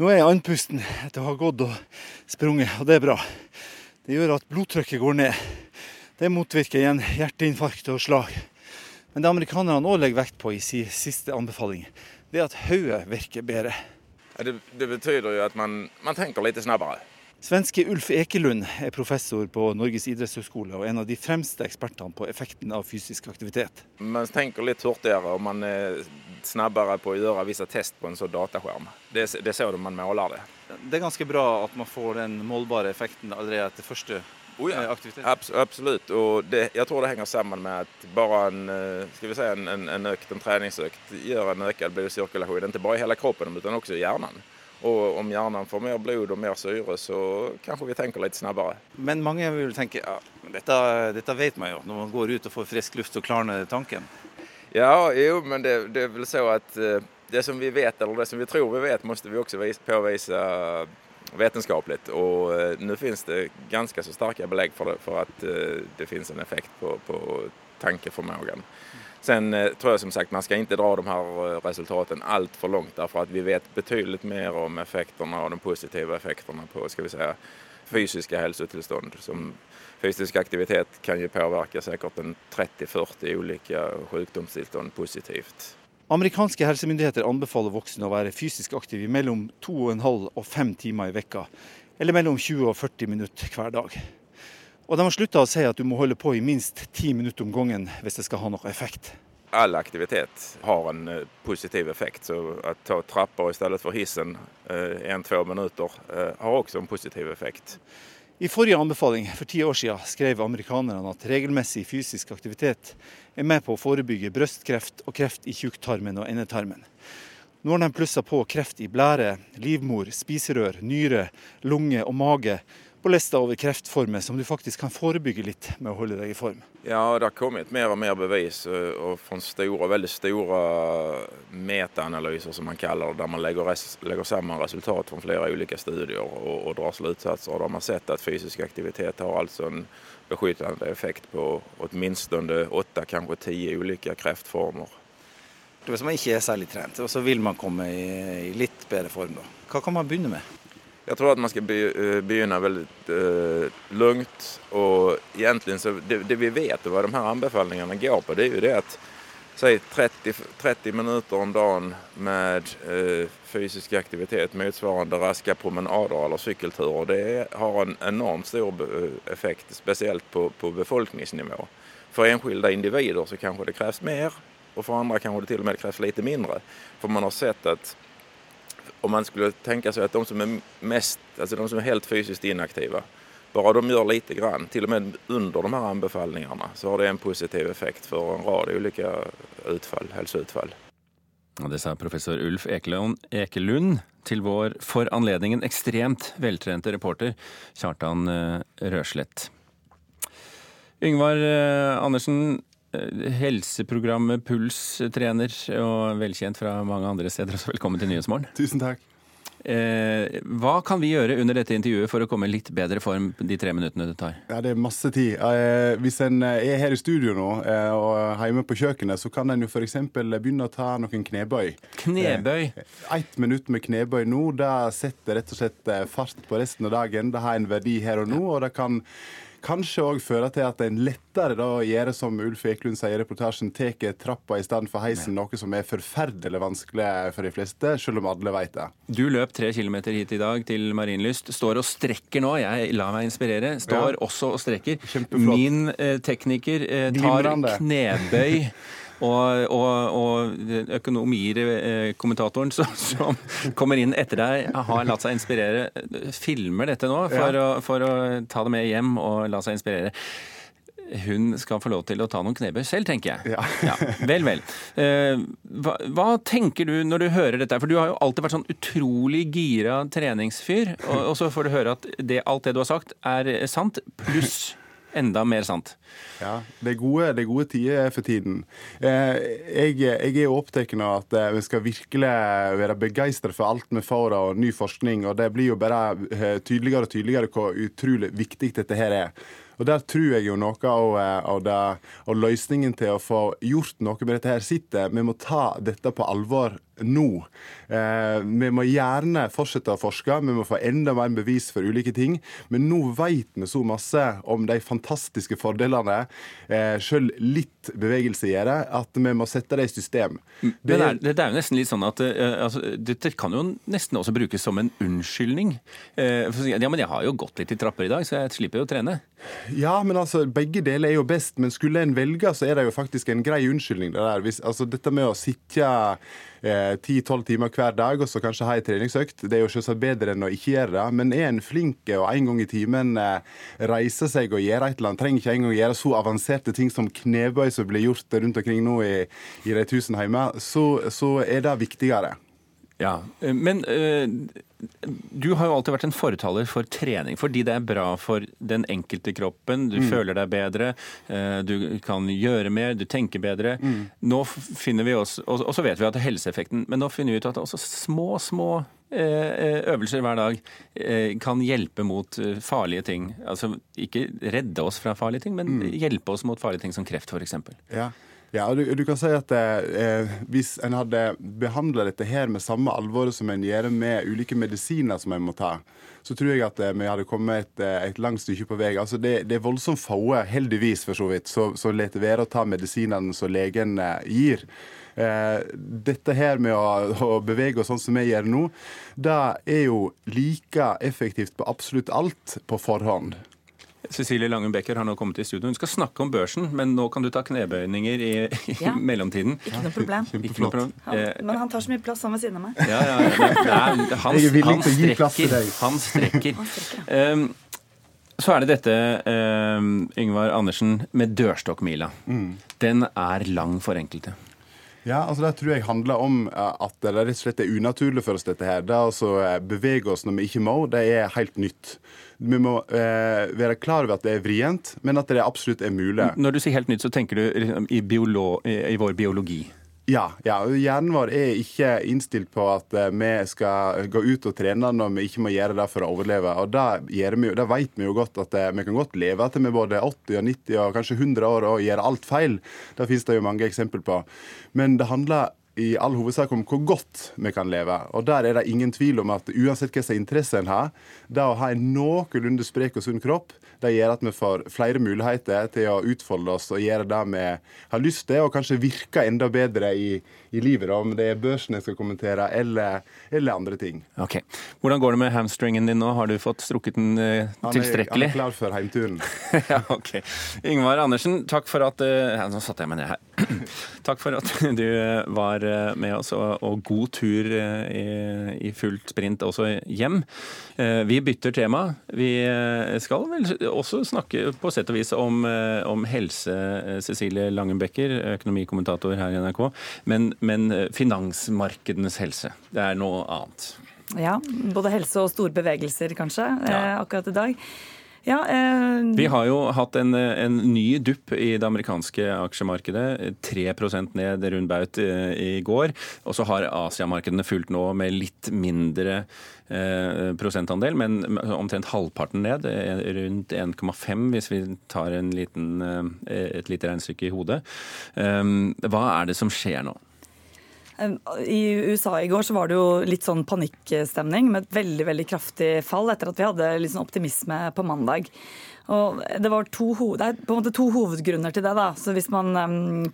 Nå er jeg andpusten etter å ha gått og sprunget, og det er bra. Det gjør at blodtrykket går ned. Det motvirker igjen hjerteinfarkt og slag. Men det amerikanerne òg legger vekt på i sin siste anbefaling, det er at hodet virker bedre. Det, det, betyr jo at man, man tenker litt snabbere. Svenske Ulf Ekelund er professor på Norges idrettshøgskole og en av de fremste ekspertene på effekten av fysisk aktivitet. Man tenker litt hurtigere og man er snabbere på å gjøre visse test på en sånn dataskjerm. Det, det ser du man måler det det er ganske bra at man får den målbare effekten allerede etter første oh ja. Eh, aktivitet? Abs absolutt. Og det, jeg tror det henger sammen med at bare en, eh, skal vi si, en, en, en økt, en treningsøkt gjør en økt blodsirkulasjon. Ikke bare i hele kroppen, men også i hjernen. Og om hjernen får mer blod og mer syre, så kanskje vi tenker litt snabbere. Men mange vil tenke ja, dette, dette vet man jo, når man går ut og får frisk luft og klarner tanken. Ja, jo, men det, det er vel så at uh, det som vi vet, eller det som vi tror vi vet, måste vi också påvisa vetenskapligt. Och nå nu finns det ganska så starka belägg för, det, för att eh, det finns en effekt på, på tankeförmågan. Sen eh, tror jag som sagt man ska inte dra de här resultaten allt för långt därför att vi vet betydligt mer om effekterna och de positiva effekterna på ska vi säga, fysiska hälsotillstånd. Fysisk aktivitet kan ju påverka säkert en 30-40 olika sjukdomstillstånd positivt. Amerikanske helsemyndigheter anbefaler voksne å være fysisk aktive i mellom 2,5 og 5 timer i vekka, eller mellom 20 og 40 minutter hver dag. Og de har slutta å si at du må holde på i minst 10 minutter om gangen hvis det skal ha noe effekt. All aktivitet har en eh, positiv effekt, så å ta trapper i stedet for hissen eh, minutter eh, har også en positiv effekt. I forrige anbefaling for ti år siden skrev amerikanerne at regelmessig fysisk aktivitet er med på å forebygge brystkreft og kreft i tjukktarmen og endetarmen. Nå har de plussa på kreft i blære, livmor, spiserør, nyre, lunge og mage på lista over kreftformer som du faktisk kan forebygge litt med å holde deg i form? Ja, det har kommet mer og mer bevis eh, og fra store, veldig store metaanalyser, som man kaller det, der man legger, legger sammen resultat fra flere ulike studier og, og drar slutsatser. Da har man sett at fysisk aktivitet har altså en beskyttende effekt på åtminstone åtte, kanskje ti ulike kreftformer. Hvis man ikke er særlig trent, og så vil man komme i, i litt bedre form, da. hva kan man begynne med? Jeg tror at man skal eh, begynne veldig uh, lugnt. Og egentlig så det, det, vi vet hva de her anbefalingene går på, det er jo det at si 30, 30 minutter om dagen med uh, fysisk aktivitet motsvarende raske promenader eller sykkelturer, det har en enormt stor effekt, spesielt på, på befolkningsnivå. For enskilde individer så kanskje det kreves mer, og for andre kanskje det til og med kreves litt mindre. For man har sett at om man skulle tenke seg at de som er mest, altså de som er helt fysisk inaktive, bare de gjør lite grann, til og med under de her anbefalingene, så har det en positiv effekt for en rad ulike utfall, helseutfall. Det sa professor Ulf Ekelund, Ekelund til vår for anledningen ekstremt veltrente reporter Kjartan eh, Røslett. Yngvar eh, Andersen, Eh, helseprogrammet Puls-trener og velkjent fra mange andre steder. Så velkommen til Nyhetsmorgen. Tusen takk. Eh, hva kan vi gjøre under dette intervjuet for å komme i litt bedre form de tre minuttene det tar? Ja, Det er masse tid. Eh, hvis en er her i studio nå eh, og hjemme på kjøkkenet, så kan en jo f.eks. begynne å ta noen knebøy. Knebøy? Eh, Ett minutt med knebøy nå, det setter rett og slett eh, fart på resten av dagen. Det har en verdi her og nå, og det kan kanskje òg føre til at en lettere da gjør som Ulf Eklund sier i reportasjen, tar trappa i stedet for heisen, noe som er forferdelig vanskelig for de fleste, selv om alle vet det. Du løp tre kilometer hit i dag til Marienlyst. Står og strekker nå. Jeg lar meg inspirere. Står Ja. også og strekker. Min eh, tekniker eh, tar knebøy. Og, og, og økonomikommentatoren som, som kommer inn etter deg, har latt seg inspirere. Filmer dette nå for, Ja. å, for å ta det med hjem og la seg inspirere. Hun skal få lov til å ta noen knebøy selv, tenker jeg. Ja. Vel, vel. Eh, hva, hva tenker du når du hører dette? For du har jo alltid vært sånn utrolig gira treningsfyr, og, og så får du høre at det, alt det du har sagt er sant, pluss enda mer sant. Ja, det er gode, det er gode tider for tiden. Eh, jeg, jeg er opptatt av at eh, vi skal virkelig være begeistra for alt vi får av ny forskning. og Det blir jo bare eh, tydeligere og tydeligere hvor utrolig viktig dette her er. Og Der tror jeg jo noe av, av, det, av løsningen til å få gjort noe med dette her sitter. Vi må ta dette på alvor nå. Eh, vi må gjerne fortsette å forske, vi må få enda mer bevis for ulike ting. Men nå vet vi så masse om de fantastiske fordelene eh, selv litt bevegelse gjør, at vi må sette det i system. Det er, det er jo nesten litt sånn at eh, altså, Dette kan jo nesten også brukes som en unnskyldning. Eh, for ja, men jeg har jo gått litt i trapper i dag, så jeg slipper jo å trene. Ja, men altså, begge deler er jo best. Men skulle en velge, så er det jo faktisk en grei unnskyldning. det der. Hvis, altså, dette med å sitte ti-tolv timer hver dag og så kanskje ha ei treningsøkt, det er jo selvsagt bedre enn å ikke gjøre det. Men er en flink og en gang i timen eh, reiser seg og gjør et eller annet, trenger ikke engang gjøre så avanserte ting som knebøy som blir gjort rundt omkring nå i, i de tusen hjemme, så, så er det viktigere. Ja, eh, Men øh, du har jo alltid vært en fortaler for trening, fordi det er bra for den enkelte kroppen. Du Mm. føler deg bedre, øh, du kan gjøre mer, du tenker bedre. Mm. Nå finner vi oss, og så vet vi at det er helseeffekten, men nå finner vi ut at også små, små øh, øvelser hver dag kan hjelpe mot farlige ting. Altså ikke redde oss fra farlige ting, men Mm. hjelpe oss mot farlige ting som kreft, f.eks. Ja. Ja, og du, du kan si at eh, Hvis en hadde behandla dette her med samme alvoret som en gjør med ulike medisiner som en må ta, så tror jeg at eh, vi hadde kommet et, eh, et langt stykke på vei. Altså det, det er voldsomt få, heldigvis for så vidt, som lar være å ta medisinene som legen eh, gir. Eh, dette her med å, å bevege oss sånn som vi gjør nå, det er jo like effektivt på absolutt alt på forhånd. Cecilie Langum Becker har nå kommet i studio. Hun skal snakke om børsen, men nå kan du ta knebøyninger i, i Ja. mellomtiden. Ikke noe problem. Ikke noe problem. Han, Eh, men han tar så mye plass han ved siden av meg. Ja, ja, ja. Det, det han, han plass til strekker. Han strekker. Um, så er det dette, um, Yngvar Andersen, med dørstokkmila. Mm. Den er lang for enkelte. Ja, altså Det tror jeg handler om eh, at det rett og slett er unaturlig for oss, dette her. Det å så, eh, bevege oss når vi ikke må, det er helt nytt. Vi må eh, være klar over at det er vrient, men at det absolutt er mulig. Når du sier helt nytt, så tenker du liksom i, i vår biologi. Ja, ja, hjernen vår er ikke innstilt på at eh, vi skal gå ut og trene når vi ikke må gjøre det for å overleve. Og det, vi, det vet vi jo godt at eh, vi kan godt leve til vi er både 80 og 90 og kanskje 100 år og gjøre alt feil. Det finnes det jo mange eksempler på. Men det handler i all hovedsak om hvor godt vi kan leve. Og der er det ingen tvil om at uansett hva slags interesse en har, det å ha en noenlunde sprek og sunn kropp, det gjør at vi får flere muligheter til å utfolde oss og gjøre det vi har lyst til, og kanskje virke enda bedre i, i livet, da, om det er børsen jeg skal kommentere, eller, eller andre ting. Ok. Hvordan går det med hamstringen din nå? Har du fått strukket den eh, Han er, tilstrekkelig? han er klar for heimturen. ja, ok. Ingvar Andersen, takk for at eh, Nå satte jeg meg ned her. takk for at du eh, var eh, med oss, og, og god tur eh, i, i fullt sprint også hjem. Eh, Vi bytter tema. Vi skal vel også snakke på sett og vis om, om helse, Cecilie Langenbecker, økonomikommentator her i NRK, men, men eh, finansmarkedenes helse. Det er noe annet. Ja, både helse og store bevegelser, kanskje, Ja. eh, akkurat i dag. Ja, eh, Vi har jo hatt en, en ny dupp i det amerikanske aksjemarkedet. 3% ned rund baut eh, i går. Og så har Asiamarkedene fulgt nå med litt mindre eh, prosentandel, men omtrent halvparten ned. eh, Rundt 1,5 hvis vi tar en liten, eh, et lite regnestykke i hodet. Eh, Hva er det som skjer nå? I USA i går så var det jo litt sånn panikkstemning med et veldig veldig kraftig fall etter at vi hadde litt sånn optimisme på mandag. Og det, var to, det er på en måte to hovedgrunner til det. da, så hvis man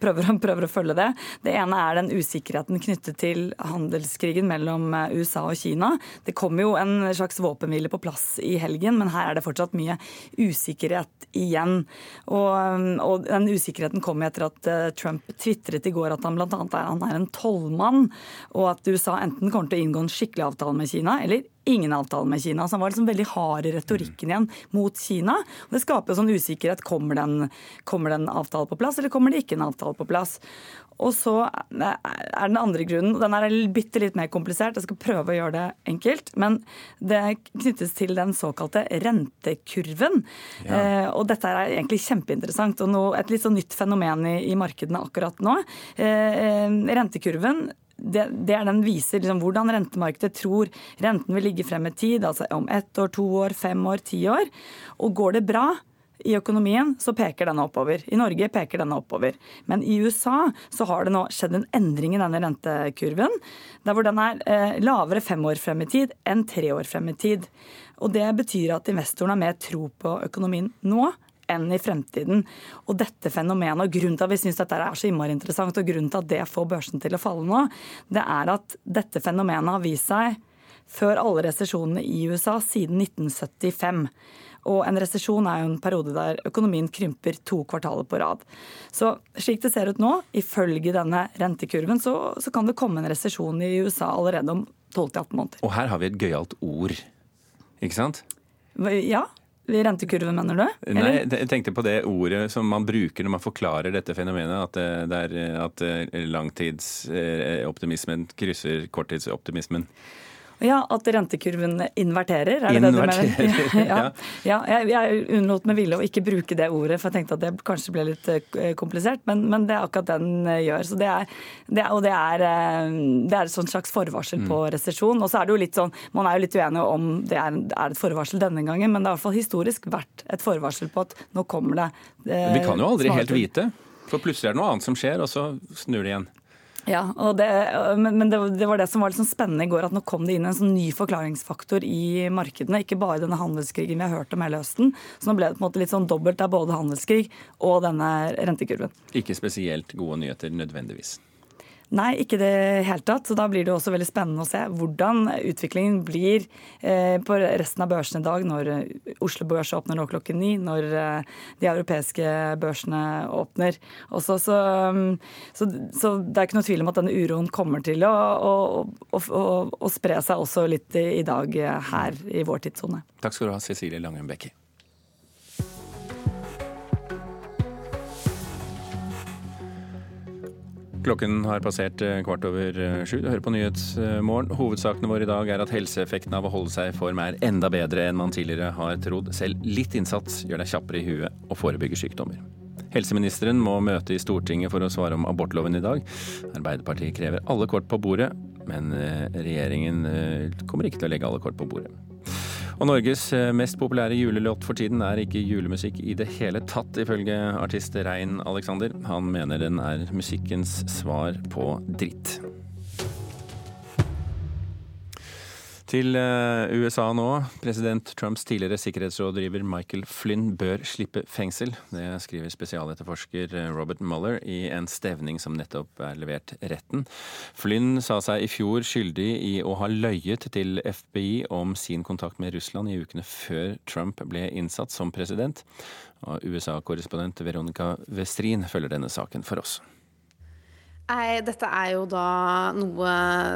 prøver, prøver å følge det. Det ene er den usikkerheten knyttet til handelskrigen mellom eh, USA og Kina. Det kom jo en slags våpenhvile på plass i helgen, men her er det fortsatt mye usikkerhet igjen. Og, og den usikkerheten kom etter at eh, Trump tvitret i går at han bl.a. er, er en tollmann, og at USA enten kommer til å inngå en skikkelig avtale med Kina, eller ingen avtale med Kina. Så han var liksom veldig hard i retorikken igjen mot Kina. Og det skaper jo sånn usikkerhet. Kommer det en, kommer det en avtale på plass, eller kommer det ikke en avtale på plass? Og så er den andre grunnen, og den er bitte litt mer komplisert, jeg skal prøve å gjøre det enkelt, men det knyttes til den såkalte rentekurven. Ja. Eh, og dette er egentlig kjempeinteressant, og nå, et litt sånn nytt fenomen i, i markedene akkurat nå. Eh, eh, rentekurven det, det er den viser liksom, hvordan rentemarkedet tror renten vil ligge frem i tid, altså om ett år, to år, fem år, ti år. Og går det bra i økonomien, så peker denne oppover. I Norge peker denne oppover. Men i USA så har det nå skjedd en endring i denne rentekurven, der hvor den er eh, lavere fem år frem i tid enn tre år frem i tid. Og det betyr at investorene har mer tro på økonomien nå enn i fremtiden. Og dette fenomenet, og grunnen til at vi syns dette er så innmari interessant, og grunnen til at det får børsen til å falle nå, det er at dette fenomenet har vist seg før alle resesjonene i USA siden 1975. Og en resesjon er jo en periode der økonomien krymper to kvartaler på rad. Så slik det ser ut nå, ifølge denne rentekurven, så, så kan det komme en resesjon i USA allerede om 12-18 måneder. Og her har vi et gøyalt ord, ikke sant? Ja, rentekurven mener du? Nei, jeg tenkte på det ordet som man bruker når man forklarer dette fenomenet, at, det, det er, at eh, langtidsoptimismen krysser korttidsoptimismen. Ja, At rentekurven inverterer? Er det Inverterer, det du mener? ja. ja. ja jeg, jeg unnlot med vilje å ikke bruke det ordet, for jeg tenkte at det kanskje ble litt eh, komplisert. Men, men det er akkurat den eh, gjør. Så det er, det er, og det er, eh, det er et slags forvarsel Mm. på resesjon. Og så er det jo litt sånn, Man er jo litt uenig om det er, er et forvarsel denne gangen, men det har i hvert fall historisk vært et forvarsel på at nå kommer det eh, Vi kan jo aldri helt vite. For plutselig er det noe annet som skjer, og så snur det igjen. Ja, det, men, det, var det som var litt sånn spennende i går, at nå kom det inn en sånn ny forklaringsfaktor i markedene. Ikke bare denne handelskrigen vi har hørt om hele høsten. Så nå ble det på en måte litt sånn dobbelt av både handelskrig og denne rentekurven. Ikke spesielt gode nyheter nødvendigvis. Nei, ikke det hele tatt. Så da blir det også veldig spennende å se hvordan utviklingen blir eh, på resten av børsene i dag, når eh, Oslo Børs åpner nå klokken ni, når eh, de europeiske børsene åpner. Også, så, um, så, så det er ikke noe tvil om at denne uroen kommer til å, å, å, å, spre seg også litt i, dag her i vår tidssone. Takk skal du ha, Cecilie Langen Bekke. Klokken har passert eh, kvart over eh, sju. Du hører på Nyhetsmorgen. Hovedsakene våre i dag er at helseeffekten av å holde seg i form er enda bedre enn man tidligere har trodd. Selv litt innsats gjør deg kjappere i huet og forebygger sykdommer. Helseministeren må møte i Stortinget for å svare om abortloven i dag. Arbeiderpartiet krever alle kort på bordet, men eh, regjeringen kommer ikke til å legge alle kort på bordet. Og Norges eh, mest populære julelåt for tiden er ikke julemusikk i det hele tatt, ifølge artist Rein Alexander. Han mener den er musikkens svar på dritt. Til eh, USA nå. President Trumps tidligere sikkerhetsrådgiver Michael Flynn bør slippe fengsel. Det skriver spesialetterforsker eh, Robert Mueller i en stevning som nettopp er levert retten. Flynn sa seg i fjor skyldig i å ha løyet til FBI om sin kontakt med Russland i ukene før Trump ble innsatt som president. USA-korrespondent Veronica Westrin følger denne saken for oss. Nei, dette er jo da noe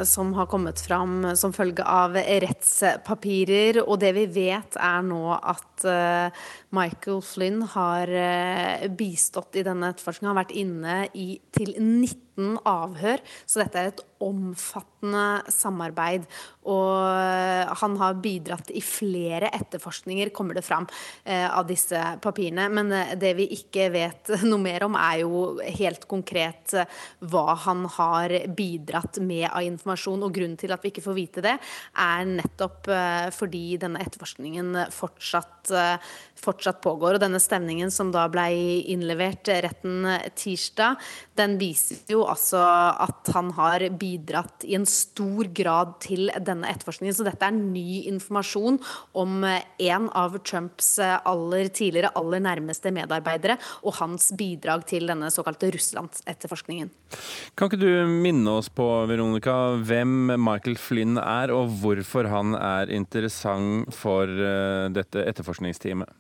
som har kommet fram som følge av rettspapirer. Og det vi vet er nå at eh, Michael Flynn har eh, bistått i denne etterforskningen. Har vært inne i, til 19 avhør, så dette er et omfattende samarbeid. Og eh, han har bidratt i flere etterforskninger, kommer det fram av disse papirene. Men det vi ikke vet noe mer om, er jo helt konkret hva han har bidratt med av informasjon. Og grunnen til at vi ikke får vite det, er nettopp fordi denne etterforskningen fortsatt, fortsatt pågår. Og denne stemningen som da ble innlevert retten tirsdag, den viser jo altså at han har bidratt i en stor grad til denne etterforskningen. Så dette er ny informasjon om en av Trumps aller tidligere, aller nærmeste medarbeidere, og hans bidrag til denne såkalte Russlandsetterforskningen. Kan ikke du minne oss på, Veronica, hvem Michael Flynn er, og hvorfor han er interessant for dette dette etterforskningsteamet?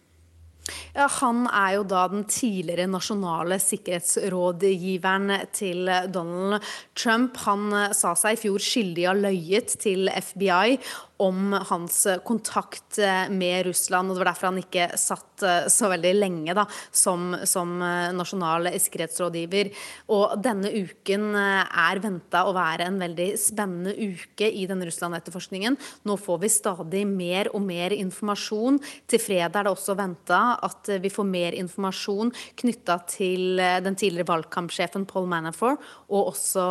Ja, Han er jo da den tidligere nasjonale sikkerhetsrådgiveren til Donald Trump. Han eh, sa seg i fjor skyldig av løyet til FBI om hans kontakt eh, med Russland. og Det var derfor han ikke satt eh, så veldig lenge da, som, som nasjonal sikkerhetsrådgiver. Og denne uken er venta å være en veldig spennende uke i den Russland-etterforskningen. Nå får vi stadig mer og mer informasjon. Til fredag er det også venta at vi får mer informasjon knytta til den tidligere valgkampsjefen Paul Manafort, og også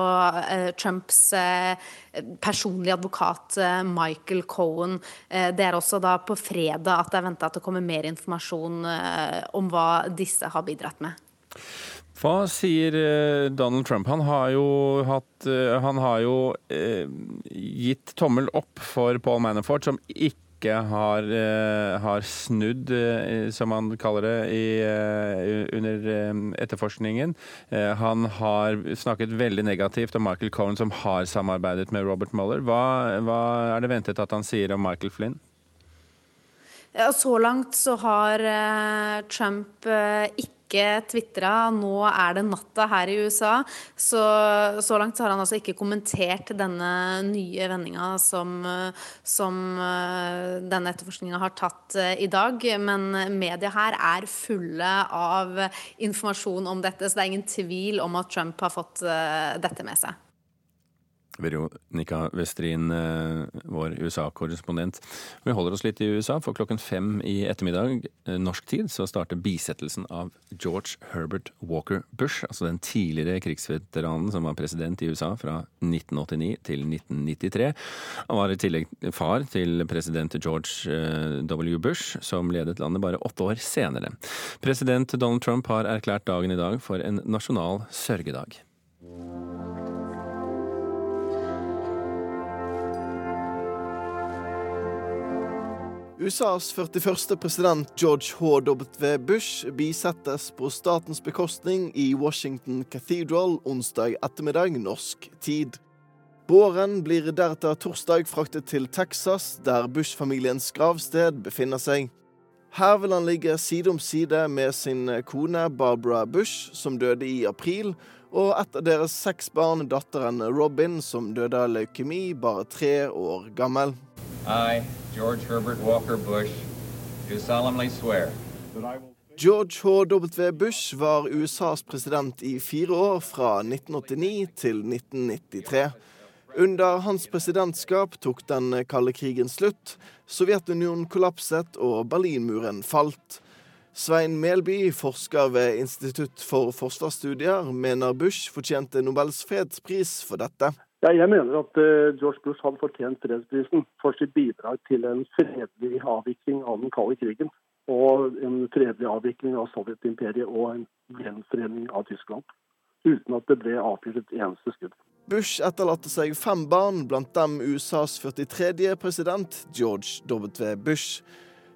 Trumps personlige advokat Michael Cohen. Det er også da på fredag at det er venta at det kommer mer informasjon om hva disse har bidratt med. Hva sier Donald Trump? Han har jo, hatt, han har jo eh, gitt tommel opp for Paul Manafort, som ikke har, har snudd, som han kaller det, i, under etterforskningen. Han har snakket veldig negativt om Michael Cohen, som har samarbeidet med Robert Mueller. Hva, hva er det ventet at han sier om Michael Flynn? Ja, så langt så har Trump ikke ikke tvitra. Nå er det natta her i USA. Så, så langt så har han altså ikke kommentert denne nye vendinga som, som denne etterforskninga har tatt i dag. Men media her er fulle av informasjon om dette, så det er ingen tvil om at Trump har fått dette med seg. Veronica Westrin, vår USA-korrespondent. Vi holder oss litt i USA, for klokken fem i ettermiddag norsk tid så starter bisettelsen av George Herbert Walker Bush, altså den tidligere krigsveteranen som var president i USA fra 1989 til 1993. Han var i tillegg far til president George W. Bush, som ledet landet bare åtte år senere. President Donald Trump har erklært dagen i dag for en nasjonal sørgedag. USAs 41. president George H.W. Bush bisettes på statens bekostning i Washington Cathedral onsdag ettermiddag norsk tid. Båren blir deretter torsdag fraktet til Texas, der Bush-familiens gravsted befinner seg. Her vil han ligge side om side med sin kone Barbara Bush, som døde i april, og et av deres seks barn, datteren Robin, som døde av leukemi, bare tre år gammel. I, George Herbert Walker Bush, do solemnly swear George H.W. Bush var USAs president i fire år, fra 1989 til 1993. Under hans presidentskap tok den kalde krigen slutt, Sovjetunionen kollapset og Berlinmuren falt. Svein Melby, forsker ved Institutt for forsvarsstudier, mener Bush fortjente Nobels fredspris for dette. Ja, jeg mener at uh, George Bush hadde fortjent fredsprisen for sitt bidrag til en fredelig avvikling av den kalde krigen. Og en fredelig avvikling av Sovjetimperiet og en gjenforening av Tyskland. Uten at det ble avfyrt et eneste skudd. Bush etterlater seg fem barn, blant dem USAs 43. president, George W. Bush.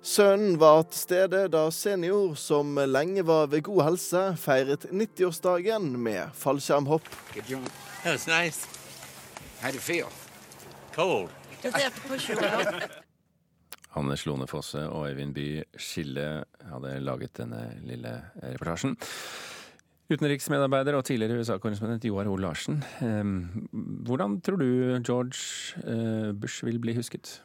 Sønnen var til stede da senior, som lenge var ved god helse, feiret 90-årsdagen med fallskjermhopp. Nice. Hanne Slone Fosse og Øyvind By Skille hadde laget denne lille reportasjen. Utenriksmedarbeider og tidligere USA-korrespondent Joar O. Larsen. Hvordan tror du George Bush vil bli husket?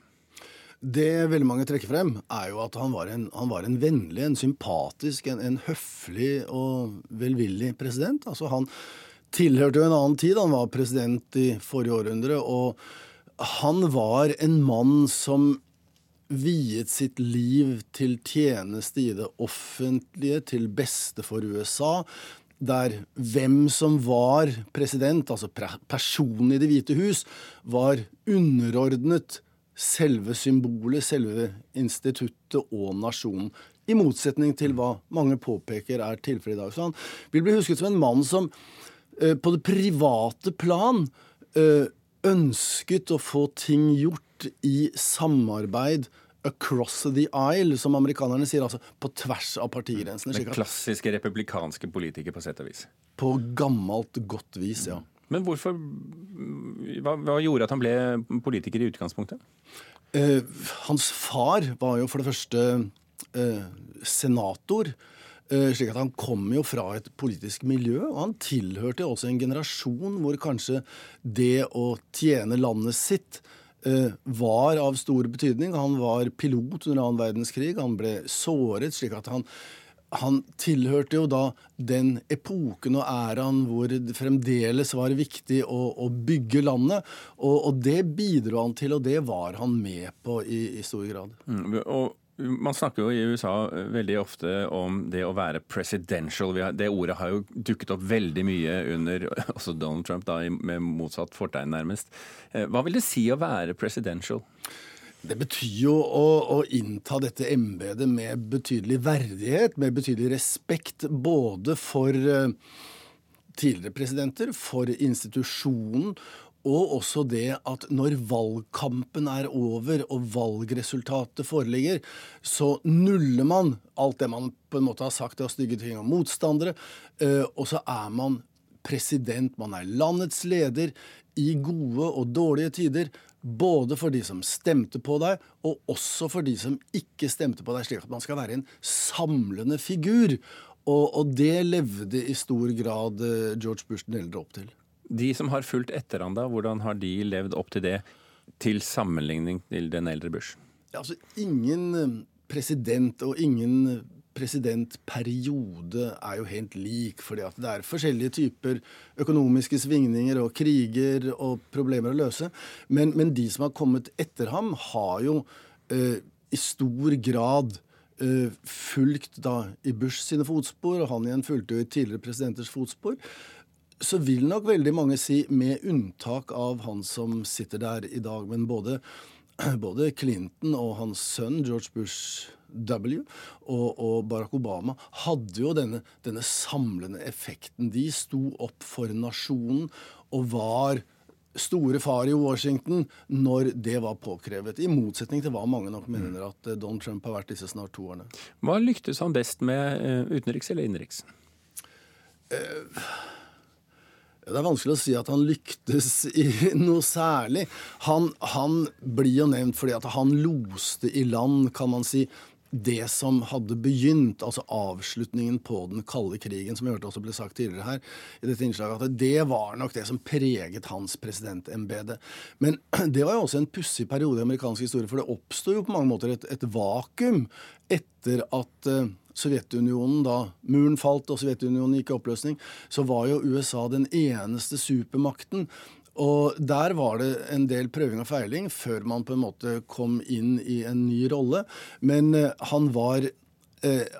Det veldig mange trekker frem, er jo at han var en, han var en vennlig, en sympatisk, en, en, høflig og velvillig president. Altså Han tilhørte jo en annen tid. Han var president i forrige århundre. Og han var en mann som viet sitt liv til tjeneste i det offentlige, til beste for USA. Der hvem som var president, altså personen i Det hvite hus, var underordnet selve symbolet, selve instituttet og nasjonen. I motsetning til hva mange påpeker er tilfellet i dag. Så han vil bli husket som en mann som eh, på det private plan eh, ønsket å få ting gjort i samarbeid across the aisle, som amerikanerne sier, altså på tvers av partigrensene. Den klassiske republikanske politiker, på sett og vis. På gammelt, godt vis, ja. Men hvorfor hva, hva, gjorde at han ble politiker i utgangspunktet? Eh, hans far var jo for det første eh, senator. Eh, slik at Han kom jo fra et politisk miljø, og han tilhørte også en generasjon hvor kanskje det å tjene landet sitt eh, var av stor betydning. Han var pilot under annen verdenskrig. Han ble såret, slik at han han tilhørte jo da den epoken og æraen hvor det fremdeles var viktig å, å bygge landet. Og, og, det bidro han til, og det var han med på i, i stor grad. Mm, og man snakker jo i USA veldig ofte om det å være presidential. Det ordet har jo dukket opp veldig mye under også Donald Trump, da, med motsatt fortegn nærmest. Eh, hva vil det si å være presidential? Det betyr jo å, å innta dette embetet med betydelig verdighet, med betydelig respekt, både for uh, tidligere presidenter, for institusjonen, og også det at når valgkampen er over og valgresultatet foreligger, så nuller man alt det man på en måte har sagt av stygge ting om motstandere, uh, og så er man president, man er landets leder i gode og dårlige tider. Både for de som stemte på deg, og også for de som ikke stemte på deg, slik at man skal være en samlende figur. Og, og det levde i stor grad eh, George Bush den eldre opp til. De som har fulgt etter han da, hvordan har de levd opp til det, til sammenligning til den eldre Bush? Ja, altså, ingen eh, president og ingen presidentperiode er jo helt lik, fordi at det er forskjellige typer økonomiske svingninger og kriger og problemer å løse. Men, men de som har kommet etter ham, har jo eh, i stor grad eh, fulgt da i Bush sine fotspor, og han igjen fulgte jo i tidligere presidenters fotspor. Så vil nok veldig mange si, med unntak av han som sitter der i dag, men både, både Clinton og hans sønn George Bush W. Og, og, Barack Obama hadde jo denne, denne samlende effekten. De sto opp for nasjonen og var store far i Washington når det var påkrevet. I motsetning til hva mange nok mener at Don Donald Trump har vært disse snart to årene. Hva lyktes han best med, eh, utenriks eller innenriks? Eh, det er vanskelig å si at han lyktes i noe særlig. Han, han blir jo nevnt fordi at han loste i land, kan man si, det som hadde begynt, altså avslutningen på den kalde krigen, som jeg hørte også ble sagt tidligere her, i dette innslaget, at det var nok det som preget hans presidentembete. Men det var jo også en pussig periode i amerikansk historie, for det oppsto jo på mange måter et, et vakuum etter at uh, Sovjetunionen, da muren falt og Sovjetunionen gikk i oppløsning, så var jo USA den eneste supermakten og der var det en del prøving og feiling før man på en måte kom inn i en ny rolle. Men eh, han var eh,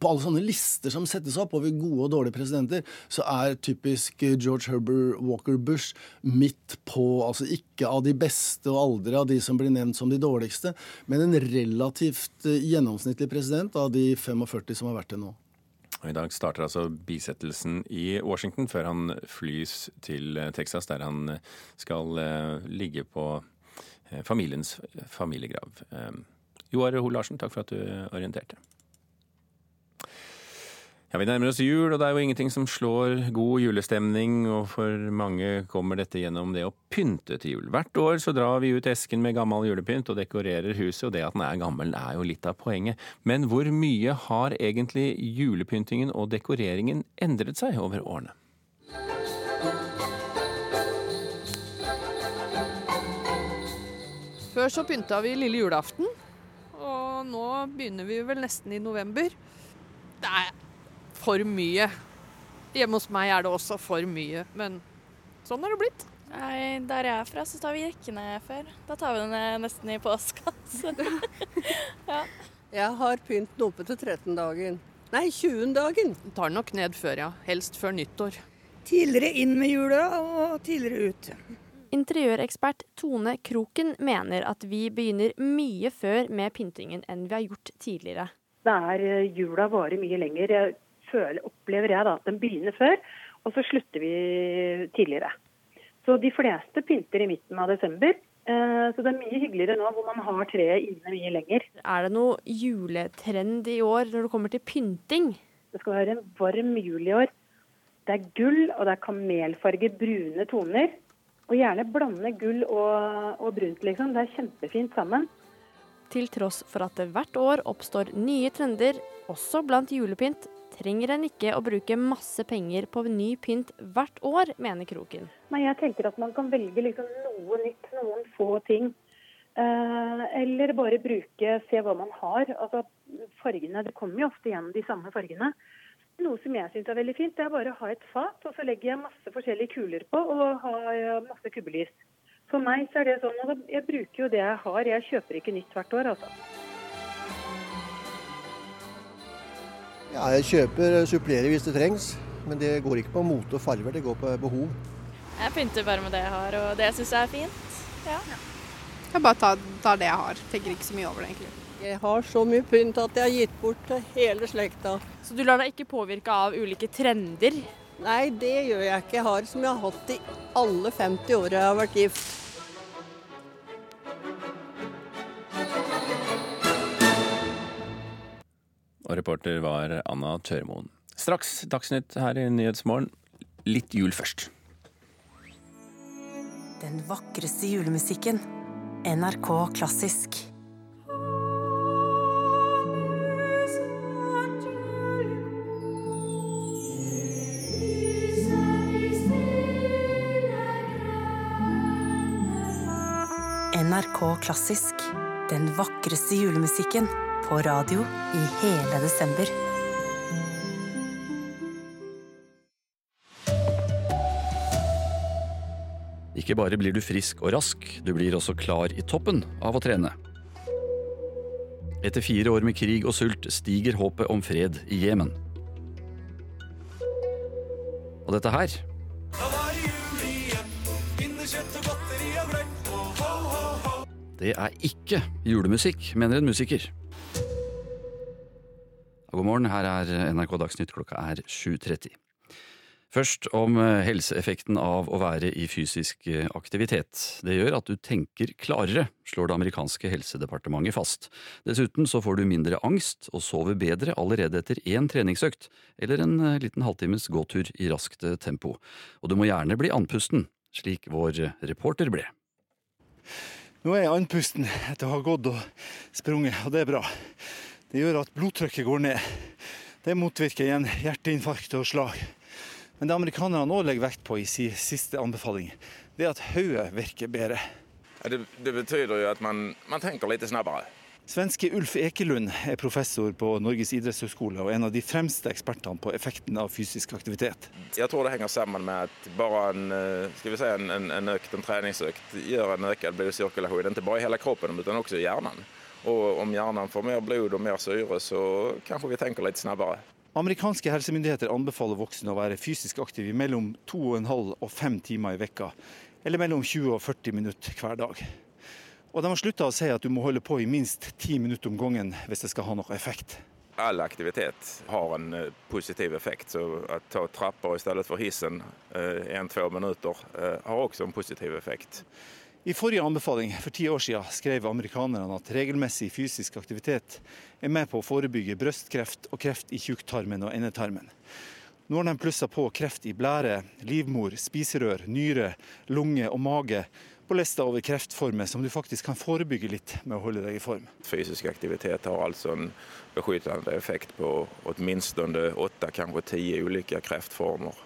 på alle sånne lister som settes opp over gode og dårlige presidenter, så er typisk George Herbert Walker Bush midt på. Altså ikke av de beste og aldri av de som blir nevnt som de dårligste, men en relativt eh, gjennomsnittlig president av de 45 som har vært det nå. I dag starter altså bisettelsen i Washington før han flys til Texas, der han skal eh, ligge på eh, familiens familiegrav. Eh, Joar Hoel Larsen, takk for at du orienterte. Ja, Vi nærmer oss jul, og det er jo ingenting som slår god julestemning. Og for mange kommer dette gjennom det å pynte til jul. Hvert år så drar vi ut esken med gammel julepynt og dekorerer huset, og det at den er gammel er jo litt av poenget. Men hvor mye har egentlig julepyntingen og dekoreringen endret seg over årene? Før så pynta vi lille julaften, og nå begynner vi vel nesten i november. Det er for mye. Hjemme hos meg er det også for mye, men sånn er det blitt. Nei, Der jeg er fra, så tar vi jekkene før. Da tar vi den nesten i påska. Ja. Jeg har pynten oppe til 13-dagen. Nei, 20-dagen. Tar den nok ned før, ja. Helst før nyttår. Tidligere inn med jula og tidligere ut. Interiørekspert Tone Kroken mener at vi begynner mye før med pyntingen enn vi har gjort tidligere. Det er eh, Jula varer mye lenger. Jeg føler, opplever jeg da, at den begynner før, og så slutter vi tidligere. Så de fleste pynter i midten av desember. Eh, så det er mye hyggeligere nå hvor man har treet inne mye lenger. Er det noe juletrend i år når det kommer til pynting? Det skal være en varm jul i år. Det er gull, og det er kamelfarge, brune toner. Og gjerne blande gull og, og brunt, liksom. Det er kjempefint sammen. Til tross for at det hvert år oppstår nye trender, også blant julepynt, trenger en ikke å bruke masse penger på ny pynt hvert år, mener Kroken. Nei, jeg tenker at man kan velge liksom noe nytt, noen få ting. Eh, eller bare bruke, se hva man har. Altså fargene, Det kommer jo ofte igjen de samme fargene. Noe som jeg syns er veldig fint, det er bare å ha et fat, og så legger jeg masse forskjellige kuler på og har masse kubbelys. For meg så er det sånn at jeg bruker jo det jeg har, jeg kjøper ikke nytt hvert år, altså. Ja, jeg kjøper supplerer hvis det trengs, men det går ikke på mote og farger, det går på behov. Jeg pynter bare med det jeg har, og det syns jeg er fint. Ja. Jeg bare tar, tar det jeg har. Tenker ikke så mye over det, egentlig. Jeg har så mye pynt at jeg har gitt bort til hele slekta. Så du lar deg ikke påvirke av ulike trender? Nei, det gjør jeg ikke. Jeg har som jeg har hatt i alle 50 åra jeg har vært gift. Og reporter var Anna Tørmoen. Straks Dagsnytt her i Nyhetsmorgen. Litt jul først. Den vakreste julemusikken. NRK Klassisk. NRK Klassisk. Den vakreste julemusikken på radio i hele desember. Ikke bare blir du frisk og rask, du blir også klar i toppen av å trene. Etter fire år med krig og sult stiger håpet om fred i Jemen. Og dette her Det er ikke julemusikk, mener en musiker. God morgen, her er NRK Dagsnytt, klokka er 7.30. Først om eh, helseeffekten av å være i fysisk eh, aktivitet. Det gjør at du tenker klarere, slår det amerikanske helsedepartementet fast. Dessuten så får du mindre angst og sover bedre allerede etter én treningsøkt, eller en eh, liten halvtimes gåtur i raskt tempo. Og du må gjerne bli andpusten, slik vår reporter ble. Nå er jeg andpusten etter å ha gått og sprunget, og det er bra. Det gjør at blodtrykket går ned. Det motvirker igjen hjerteinfarkt og slag. Men det amerikanerne òg legger vekt på i sin siste anbefaling, det er at hodet virker bedre. Det, det, betyr jo at man, man tenker litt snabbere. Svenske Ulf Ekelund er professor på Norges idrettshøgskole og en av de fremste ekspertene på effekten av fysisk aktivitet. Jeg tror det henger sammen med at bare en, skal vi si, en, en, en økt, en treningsøkt gjør en økt blodsirkulasjon, ikke bare i hele kroppen, men også i hjernen. Og om hjernen får mer blod og mer syre, så kanskje vi tenker litt snabbere. Amerikanske helsemyndigheter anbefaler voksne å være fysisk aktive i mellom 2,5 og 5 timer i vekka, eller mellom 20 og 40 minutter hver dag. Og de har slutta å si at du må holde på i minst 10 minutter om gangen hvis det skal ha noe effekt. All aktivitet har en positiv effekt. Så å ta trapper i stedet for hissen én-to minutter har også en positiv effekt. I forrige anbefaling for ti år siden skrev amerikanerne at regelmessig fysisk aktivitet er med på å forebygge brystkreft og kreft i tjukktarmen og endetarmen. Nå har de plussa på kreft i blære, livmor, spiserør, nyre, lunge og mage på lista over kreftformer som du faktisk kan forebygge litt med å holde deg i form. Fysisk aktivitet har altså en beskyttende effekt på minst åtte, kanskje ti ulike kreftformer.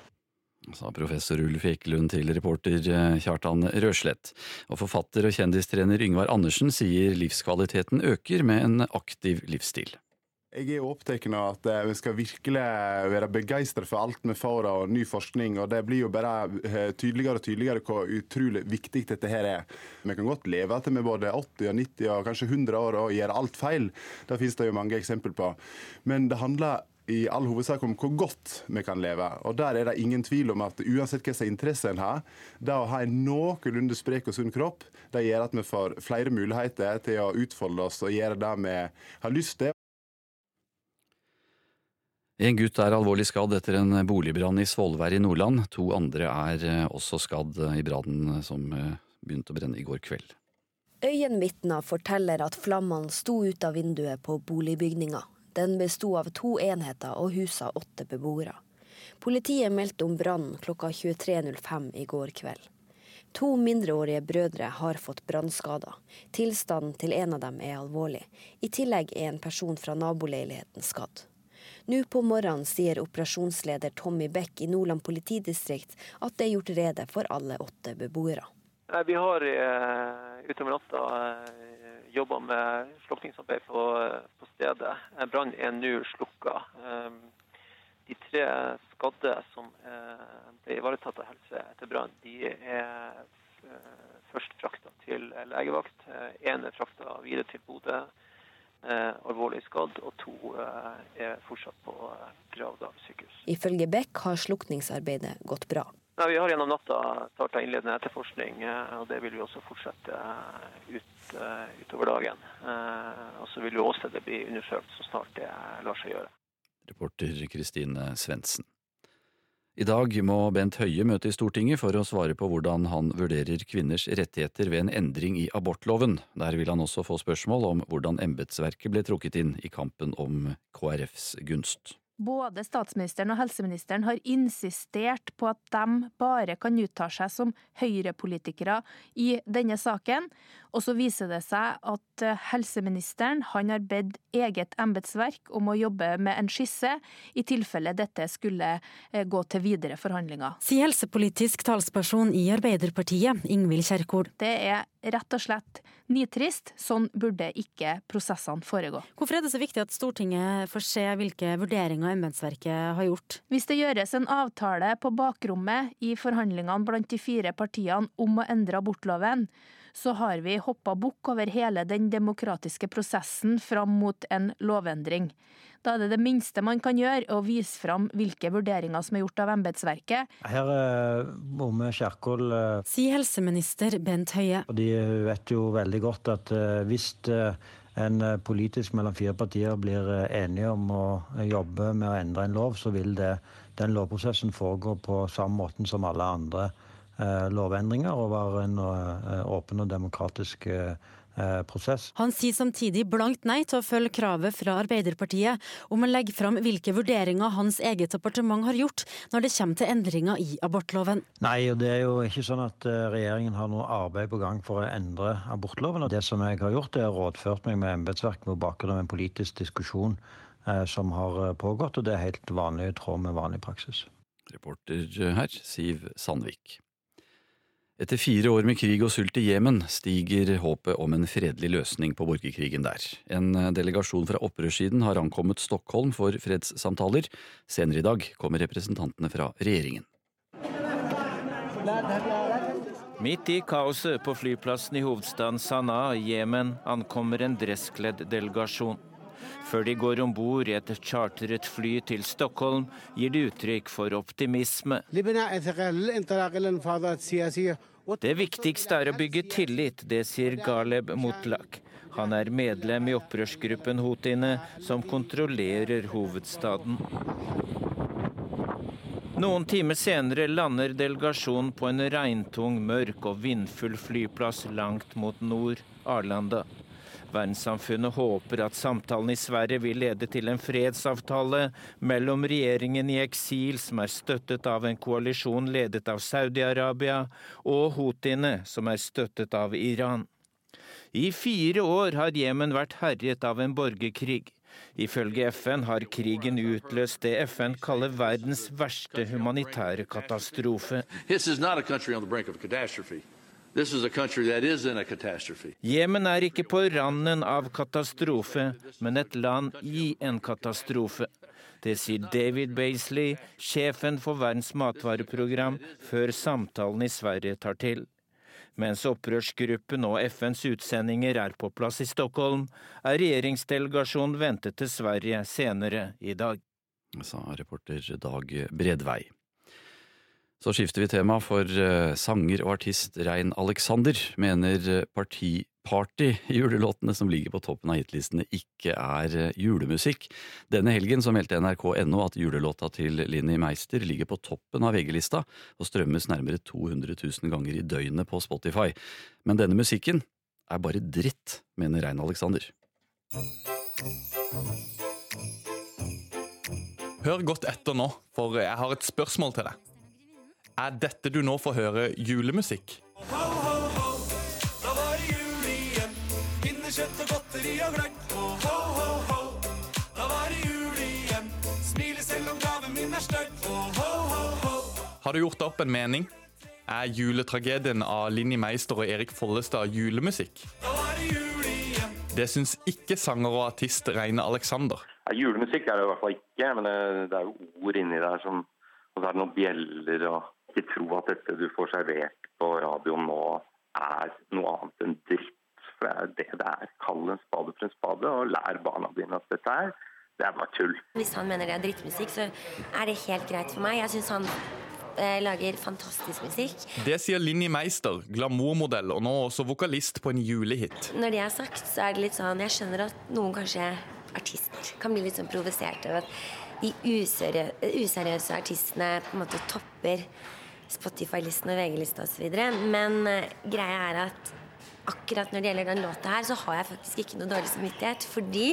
Sa professor Ulf Ekelund til reporter eh, Kjartan Røslett. Og forfatter og kjendistrener Yngvar Andersen sier livskvaliteten øker med en aktiv livsstil. Jeg er opptatt av at eh, vi skal virkelig være begeistra for alt vi får av ny forskning. og Det blir jo bare eh, tydeligere og tydeligere hvor utrolig viktig dette her er. Vi kan godt leve til vi både 80 og 90 og kanskje 100 år og gjøre alt feil. Det finnes det jo mange eksempler på. Men det handler i all hovedsak om hvor godt vi kan leve. Og Der er det ingen tvil om at uansett hva slags interesse en har, det å ha en noenlunde sprek og sunn kropp, det gjør at vi får flere muligheter til å utfolde oss og gjøre det vi har lyst til. En gutt er alvorlig skadd etter en boligbrann i Svolvær i Nordland. To andre er eh, også skadd i brannen som eh, begynte å brenne i går kveld. Øyenvitner forteller at flammene sto ut av vinduet på boligbygninga. Den besto av to enheter og husa åtte beboere. Politiet meldte om brannen klokka 23.05 i går kveld. To mindreårige brødre har fått brannskader. Tilstanden til en av dem er alvorlig. I tillegg er en person fra naboleiligheten skadd. Nå på morgenen sier operasjonsleder Tommy Beck i Nordland politidistrikt at det er gjort rede for alle åtte beboere. Vi har uh, utover natta uh, jobba med slukningsarbeid på, på stedet. Brannen er nå slukka. Eh, de tre skadde som ble ivaretatt av helse etter brann, de er først frakta til legevakt. Én er frakta videre til Bodø eh, alvorlig skadd, og to eh, er fortsatt på eh, Gravdal sykehus. Ifølge Beck har slukningsarbeidet gått bra. Nei, vi har gjennom natta starta innledende etterforskning, eh, og det vil vi også fortsette eh, ut, eh, utover dagen. Og så vil jo åstedet bli undersøkt så snart det lar seg gjøre. Reporter Kristine Svendsen. I dag må Bent Høie møte i Stortinget for å svare på hvordan han vurderer kvinners rettigheter ved en endring i abortloven. Der vil han også få spørsmål om hvordan embetsverket ble trukket inn i kampen om KrFs gunst. Både statsministeren og helseministeren har insistert på at de bare kan uttale seg som høyrepolitikere i denne saken. Og så viser det seg at eh, helseministeren han har bedt eget embetsverk om å jobbe med en skisse, i tilfelle dette skulle eh, gå til videre forhandlinger. Sier helsepolitisk talsperson i Arbeiderpartiet, Ingvild Kjerkol. Det er rett og slett nitrist. Sånn burde ikke prosessene foregå. Hvorfor er det så viktig at Stortinget får se hvilke vurderinger embetsverket har gjort? Hvis det gjøres en avtale på bakrommet i forhandlingene blant de fire partiene om å endre abortloven, så har vi hoppa bukk over hele den demokratiske prosessen fram mot en lovendring. Da er det det minste man kan gjøre, å vise fram hvilke vurderinger som er gjort av embetsverket. Her eh, må vi Kjerkol eh, Sier helseminister Bent Høie. Fordi hun vet jo veldig godt at hvis hvis en politisk mellom fire partier blir enige om å jobbe med å endre en lov, så vil det, den lovprosessen foregå på samme måten som alle andre lovendringer, og være en åpen og demokratisk prosess. Han sier samtidig blankt nei til å følge kravet fra Arbeiderpartiet om å legge fram hvilke vurderinger hans eget departement har gjort når det kommer til endringer i abortloven. Nei, og det er jo ikke sånn at regjeringen har noe arbeid på gang for å endre abortloven. og Det som jeg har gjort, er rådført meg med embetsverket på bakgrunn av en politisk diskusjon som har pågått, og det er helt vanlig i tråd med vanlig praksis. Reporter her, Siv Sandvik. Etter fire år med krig og sult i Jemen stiger håpet om en fredelig løsning på borgerkrigen der. En delegasjon fra opprørssiden har ankommet Stockholm for fredssamtaler. Senere i dag kommer representantene fra regjeringen. Midt i kaoset på flyplassen i hovedstaden Sanaa i Jemen ankommer en dresskledd delegasjon. Før de går om bord i et chartret fly til Stockholm, gir de uttrykk for optimisme. Det viktigste er å bygge tillit, det sier Galeb Mutlak. Han er medlem i opprørsgruppen Houthiene, som kontrollerer hovedstaden. Noen timer senere lander delegasjonen på en regntung, mørk og vindfull flyplass langt mot nord, Arlanda. Verdenssamfunnet håper at samtalen i Sverige vil lede til en fredsavtale mellom regjeringen i eksil, som er støttet av en koalisjon ledet av Saudi-Arabia, og houthiene, som er støttet av Iran. I fire år har Jemen vært herjet av en borgerkrig. Ifølge FN har krigen utløst det FN kaller verdens verste humanitære katastrofe. Jemen er ikke på randen av katastrofe, men et land i en katastrofe. Det sier David Baisley, sjefen for Verdens matvareprogram, før samtalen i Sverige tar til. Mens opprørsgruppen og FNs utsendinger er på plass i Stockholm, er regjeringsdelegasjonen ventet til Sverige senere i dag. Sa reporter Dag Bredvei. Så skifter vi tema, for eh, sanger og artist Rein Alexander mener parti Party-julelåtene som ligger på toppen av hitlistene, ikke er eh, julemusikk. Denne helgen så meldte nrk.no at julelåta til Linni Meister ligger på toppen av VG-lista og strømmes nærmere 200 000 ganger i døgnet på Spotify. Men denne musikken er bare dritt, mener Rein Alexander. Hør godt etter nå, for jeg har et spørsmål til deg. Er dette du nå får høre, julemusikk? Ho, ho, ho, da var det jul igjen. Pinnekjøtt og godteri og gløgg. Ho, ho, ho, da var det jul igjen. Smiler selv om gaven min er stygg. Ho, ho, ho, ho. Har du gjort opp en mening? Er juletragedien av Linni Meister og Erik Follestad julemusikk? Da var det jul. Det syns ikke sanger og artist Reine Alexander. Ja, julemusikk er det i hvert fall ikke, men det er jo ord inni der som Og så er det noen bjeller og ikke tro at dette du får servert på radioen nå er noe annet enn dritt. For det er det det er. Kall en spade for en spade, og lær barna dine at dette er det er bare tull. Hvis han mener det er drittmusikk, så er det helt greit for meg. Jeg syns han eh, lager fantastisk musikk. Det sier Linni Meister, glamourmodell og nå også vokalist på en julehit. Når det er sagt, så er det litt sånn Jeg skjønner at noen kanskje artister kan bli litt sånn provosert over at de useriøse artistene på en måte topper Spotify-listen og VG-lista osv. Men uh, greia er at akkurat når det gjelder den låta her, så har jeg faktisk ikke noe dårlig samvittighet. Fordi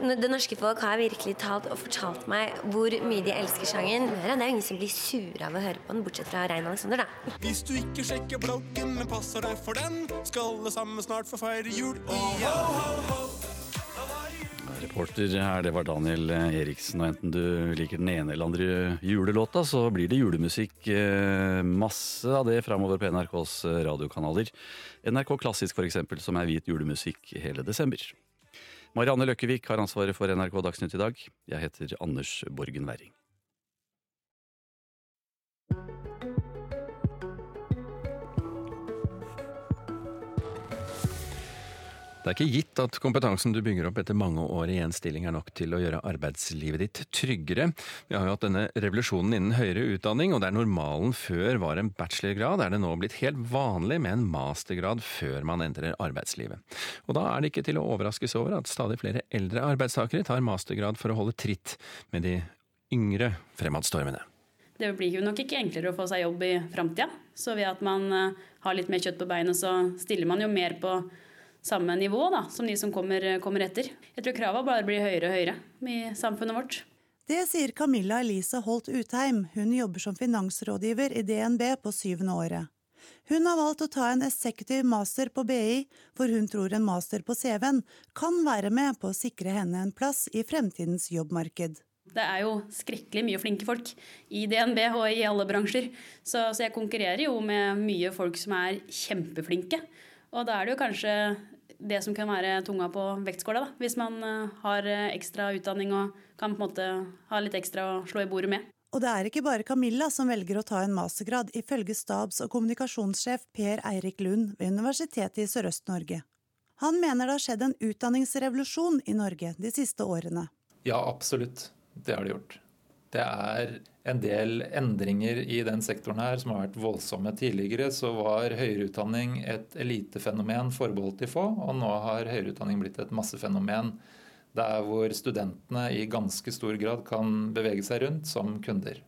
det norske folk har virkelig talt og fortalt meg hvor mye de elsker sangen. Det er jo ingen som blir sure av å høre på den, bortsett fra Rein Alexander, da. Hvis du ikke sjekker bloggen, men passer deg for den, skal alle sammen snart få feire jul igjen. Oh, oh, oh, Reporter her, det var Daniel Eriksen. Og enten du liker den ene eller andre julelåta, så blir det julemusikk. Eh, masse av det framover på NRKs eh, radiokanaler. NRK Klassisk, eksempel, som er hvit julemusikk hele desember. Marianne Løkkevik har ansvaret for NRK Dagsnytt i dag. Jeg heter Anders Borgen Werring. Det er ikke gitt at kompetansen du bygger opp etter mange år i en stilling er nok til å gjøre arbeidslivet ditt tryggere. Vi har jo hatt denne revolusjonen innen høyere utdanning, og der normalen før var en bachelorgrad, er det nå blitt helt vanlig med en mastergrad før man entrer arbeidslivet. Og da er det ikke til å overraskes over at stadig flere eldre arbeidstakere tar mastergrad for å holde tritt med de yngre fremadstormene. Det blir jo nok ikke enklere å få seg jobb i framtida. Så ved at man eh, har litt mer kjøtt på beinet, så stiller man jo mer på samme nivå da, som de som kommer, kommer etter. Jeg tror kravene bare blir høyere og høyere i samfunnet vårt. Det sier Camilla Elise Holt Utheim. Hun jobber som finansrådgiver i DNB på syvende året. Hun har valgt å ta en executive master på BI, for hun tror en master på CV-en kan være med på å sikre henne en plass i fremtidens jobbmarked. Det er jo skrekkelig mye flinke folk i DNB og i alle bransjer. Så, så jeg konkurrerer jo med mye folk som er kjempeflinke. Og da er det jo kanskje det som kan være tunga på vektskåla, da. Hvis man eh, har eh, ekstra utdanning og kan på en måte ha litt ekstra å slå i bordet med. Og det er ikke bare Camilla som velger å ta en mastergrad, ifølge stabs- og kommunikasjonssjef Per Eirik Lund ved Universitetet i Sørøst-Norge. Han mener det har skjedd en utdanningsrevolusjon i Norge de siste årene. Ja, absolutt. Det har det gjort. Det er en del endringer i den sektoren her som har vært voldsomme. Tidligere så var høyere utdanning et elitefenomen forbeholdt de få, og nå har høyere utdanning blitt et massefenomen der hvor studentene i ganske stor grad kan bevege seg rundt som kunder.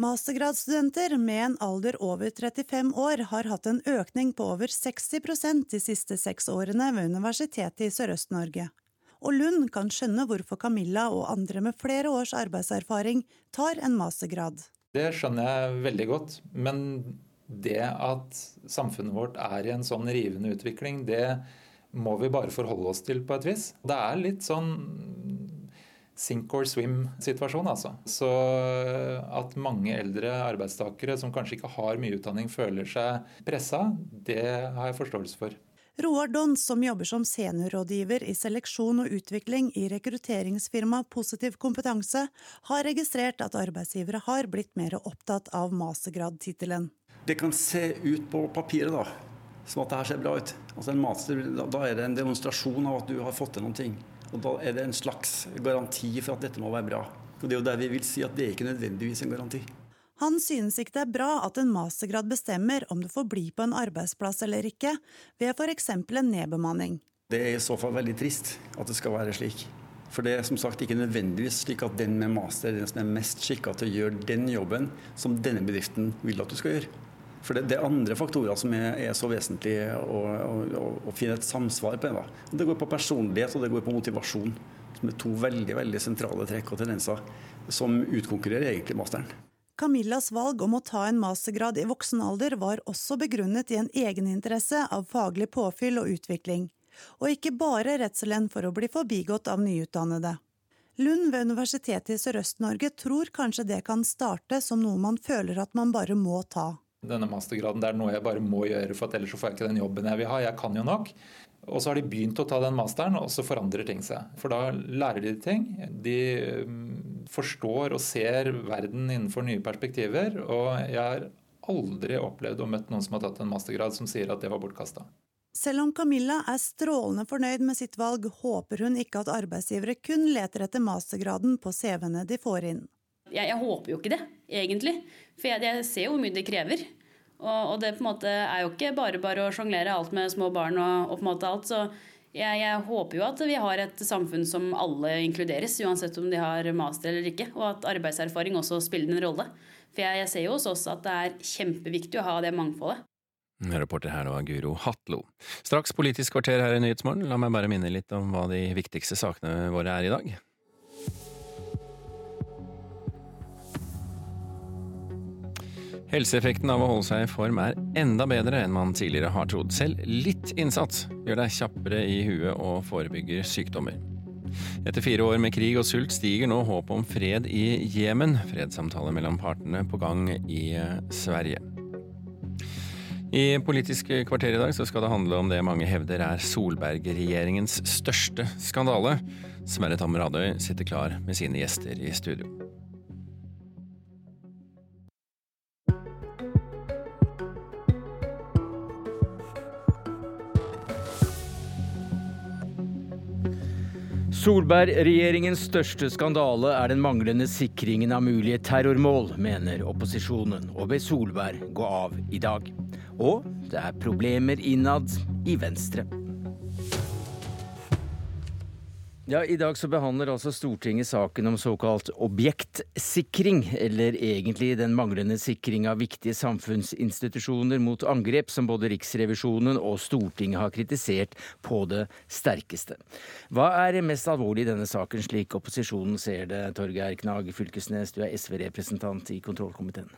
Mastergradsstudenter med en alder over 35 år har hatt en økning på over 60% de siste seks årene ved Universitetet i Sørøst-Norge og Lund kan skjønne hvorfor Camilla og andre med flere års arbeidserfaring tar en mastergrad. Det skjønner jeg veldig godt, men det at samfunnet vårt er i en sånn rivende utvikling, det må vi bare forholde oss til på et vis. Det er litt sånn sink or swim-situasjon, altså. Så at mange eldre arbeidstakere som kanskje ikke har mye utdanning, føler seg pressa, det har jeg forståelse for. Roar Dons, som jobber som seniorrådgiver i seleksjon og utvikling i rekrutteringsfirmaet Positiv kompetanse, har registrert at arbeidsgivere har blitt mer opptatt av mastergradtittelen. Det kan se ut på papiret da, som at det her ser bra ut. Altså master, Da er det en demonstrasjon av at du har fått til noen ting. Og Da er det en slags garanti for at dette må være bra. Og Det er jo der vi vil si at det er ikke nødvendigvis en garanti. Han synes ikke det er bra at en mastergrad bestemmer om du får bli på en arbeidsplass eller ikke, ved f.eks. en nedbemanning. Det er i så fall veldig trist at det skal være slik. For det er som sagt ikke nødvendigvis slik at den med master er den som er mest skikka til å gjøre den jobben som denne bedriften vil at du skal gjøre. For det, det er andre faktorer som er, er så vesentlige å, å, å, finne et samsvar på. Da. Det går på personlighet og det går på motivasjon, som er to veldig veldig sentrale trekk og tendenser som utkonkurrerer egentlig masteren. Camillas valg om å ta en mastergrad i voksen alder var også begrunnet i en egeninteresse av faglig påfyll og utvikling, og ikke bare redselen for å bli forbigått av nyutdannede. Lund ved Universitetet i Sørøst-Norge tror kanskje det kan starte som noe man føler at man bare må ta. Denne mastergraden det er noe jeg bare må gjøre, for ellers får jeg ikke den jobben jeg vil ha. Jeg kan jo nok. Og så har de begynt å ta den masteren, og så forandrer ting seg. For da lærer de ting. De forstår og ser verden innenfor nye perspektiver. Og jeg har aldri opplevd og møtt noen som har tatt en mastergrad som sier at det var bortkasta. Selv om Camilla er strålende fornøyd med sitt valg, håper hun ikke at arbeidsgivere kun leter etter mastergraden på CV-ene de får inn. Jeg, jeg, håper jo ikke det, egentlig. For jeg, jeg ser jo hvor mye det krever. Og, og, det på en måte er jo ikke bare bare å sjonglere alt med små barn og, og på en måte alt. Så jeg, jeg, håper jo at vi har et samfunn som alle inkluderes, uansett om de har master eller ikke. Og at arbeidserfaring også spiller en rolle. For jeg, jeg ser jo hos oss at det er kjempeviktig å ha det mangfoldet. Reporter her var Guro Hatlo. Straks Politisk kvarter her i Nyhetsmorgen. La meg bare minne litt om hva de viktigste sakene våre er i dag. Helseeffekten av å holde seg i form er enda bedre enn man tidligere har trodd. Selv litt innsats gjør deg kjappere i huet og forebygger sykdommer. Etter fire år med krig og sult stiger nå håpet om fred i Jemen. Fredssamtaler mellom partene på gang i eh, Sverige. I Politisk kvarter i dag skal det handle om det mange hevder er Solberg-regjeringens største skandale. Sverre Tam Radøy sitter klar med sine gjester i studio. Solberg-regjeringens største skandale er den manglende sikringen av mulige terrormål, mener opposisjonen, og ber Solberg gå av i dag. Og det er problemer innad i Venstre. Ja, I dag så behandler altså Stortinget saken om såkalt objektsikring, eller egentlig den manglende sikring av viktige samfunnsinstitusjoner mot angrep, som både Riksrevisjonen og Stortinget har kritisert på det sterkeste. Hva er mest alvorlig i denne saken, slik opposisjonen ser det? Torgeir Knag Fylkesnes, du er SV-representant i kontrollkomiteen.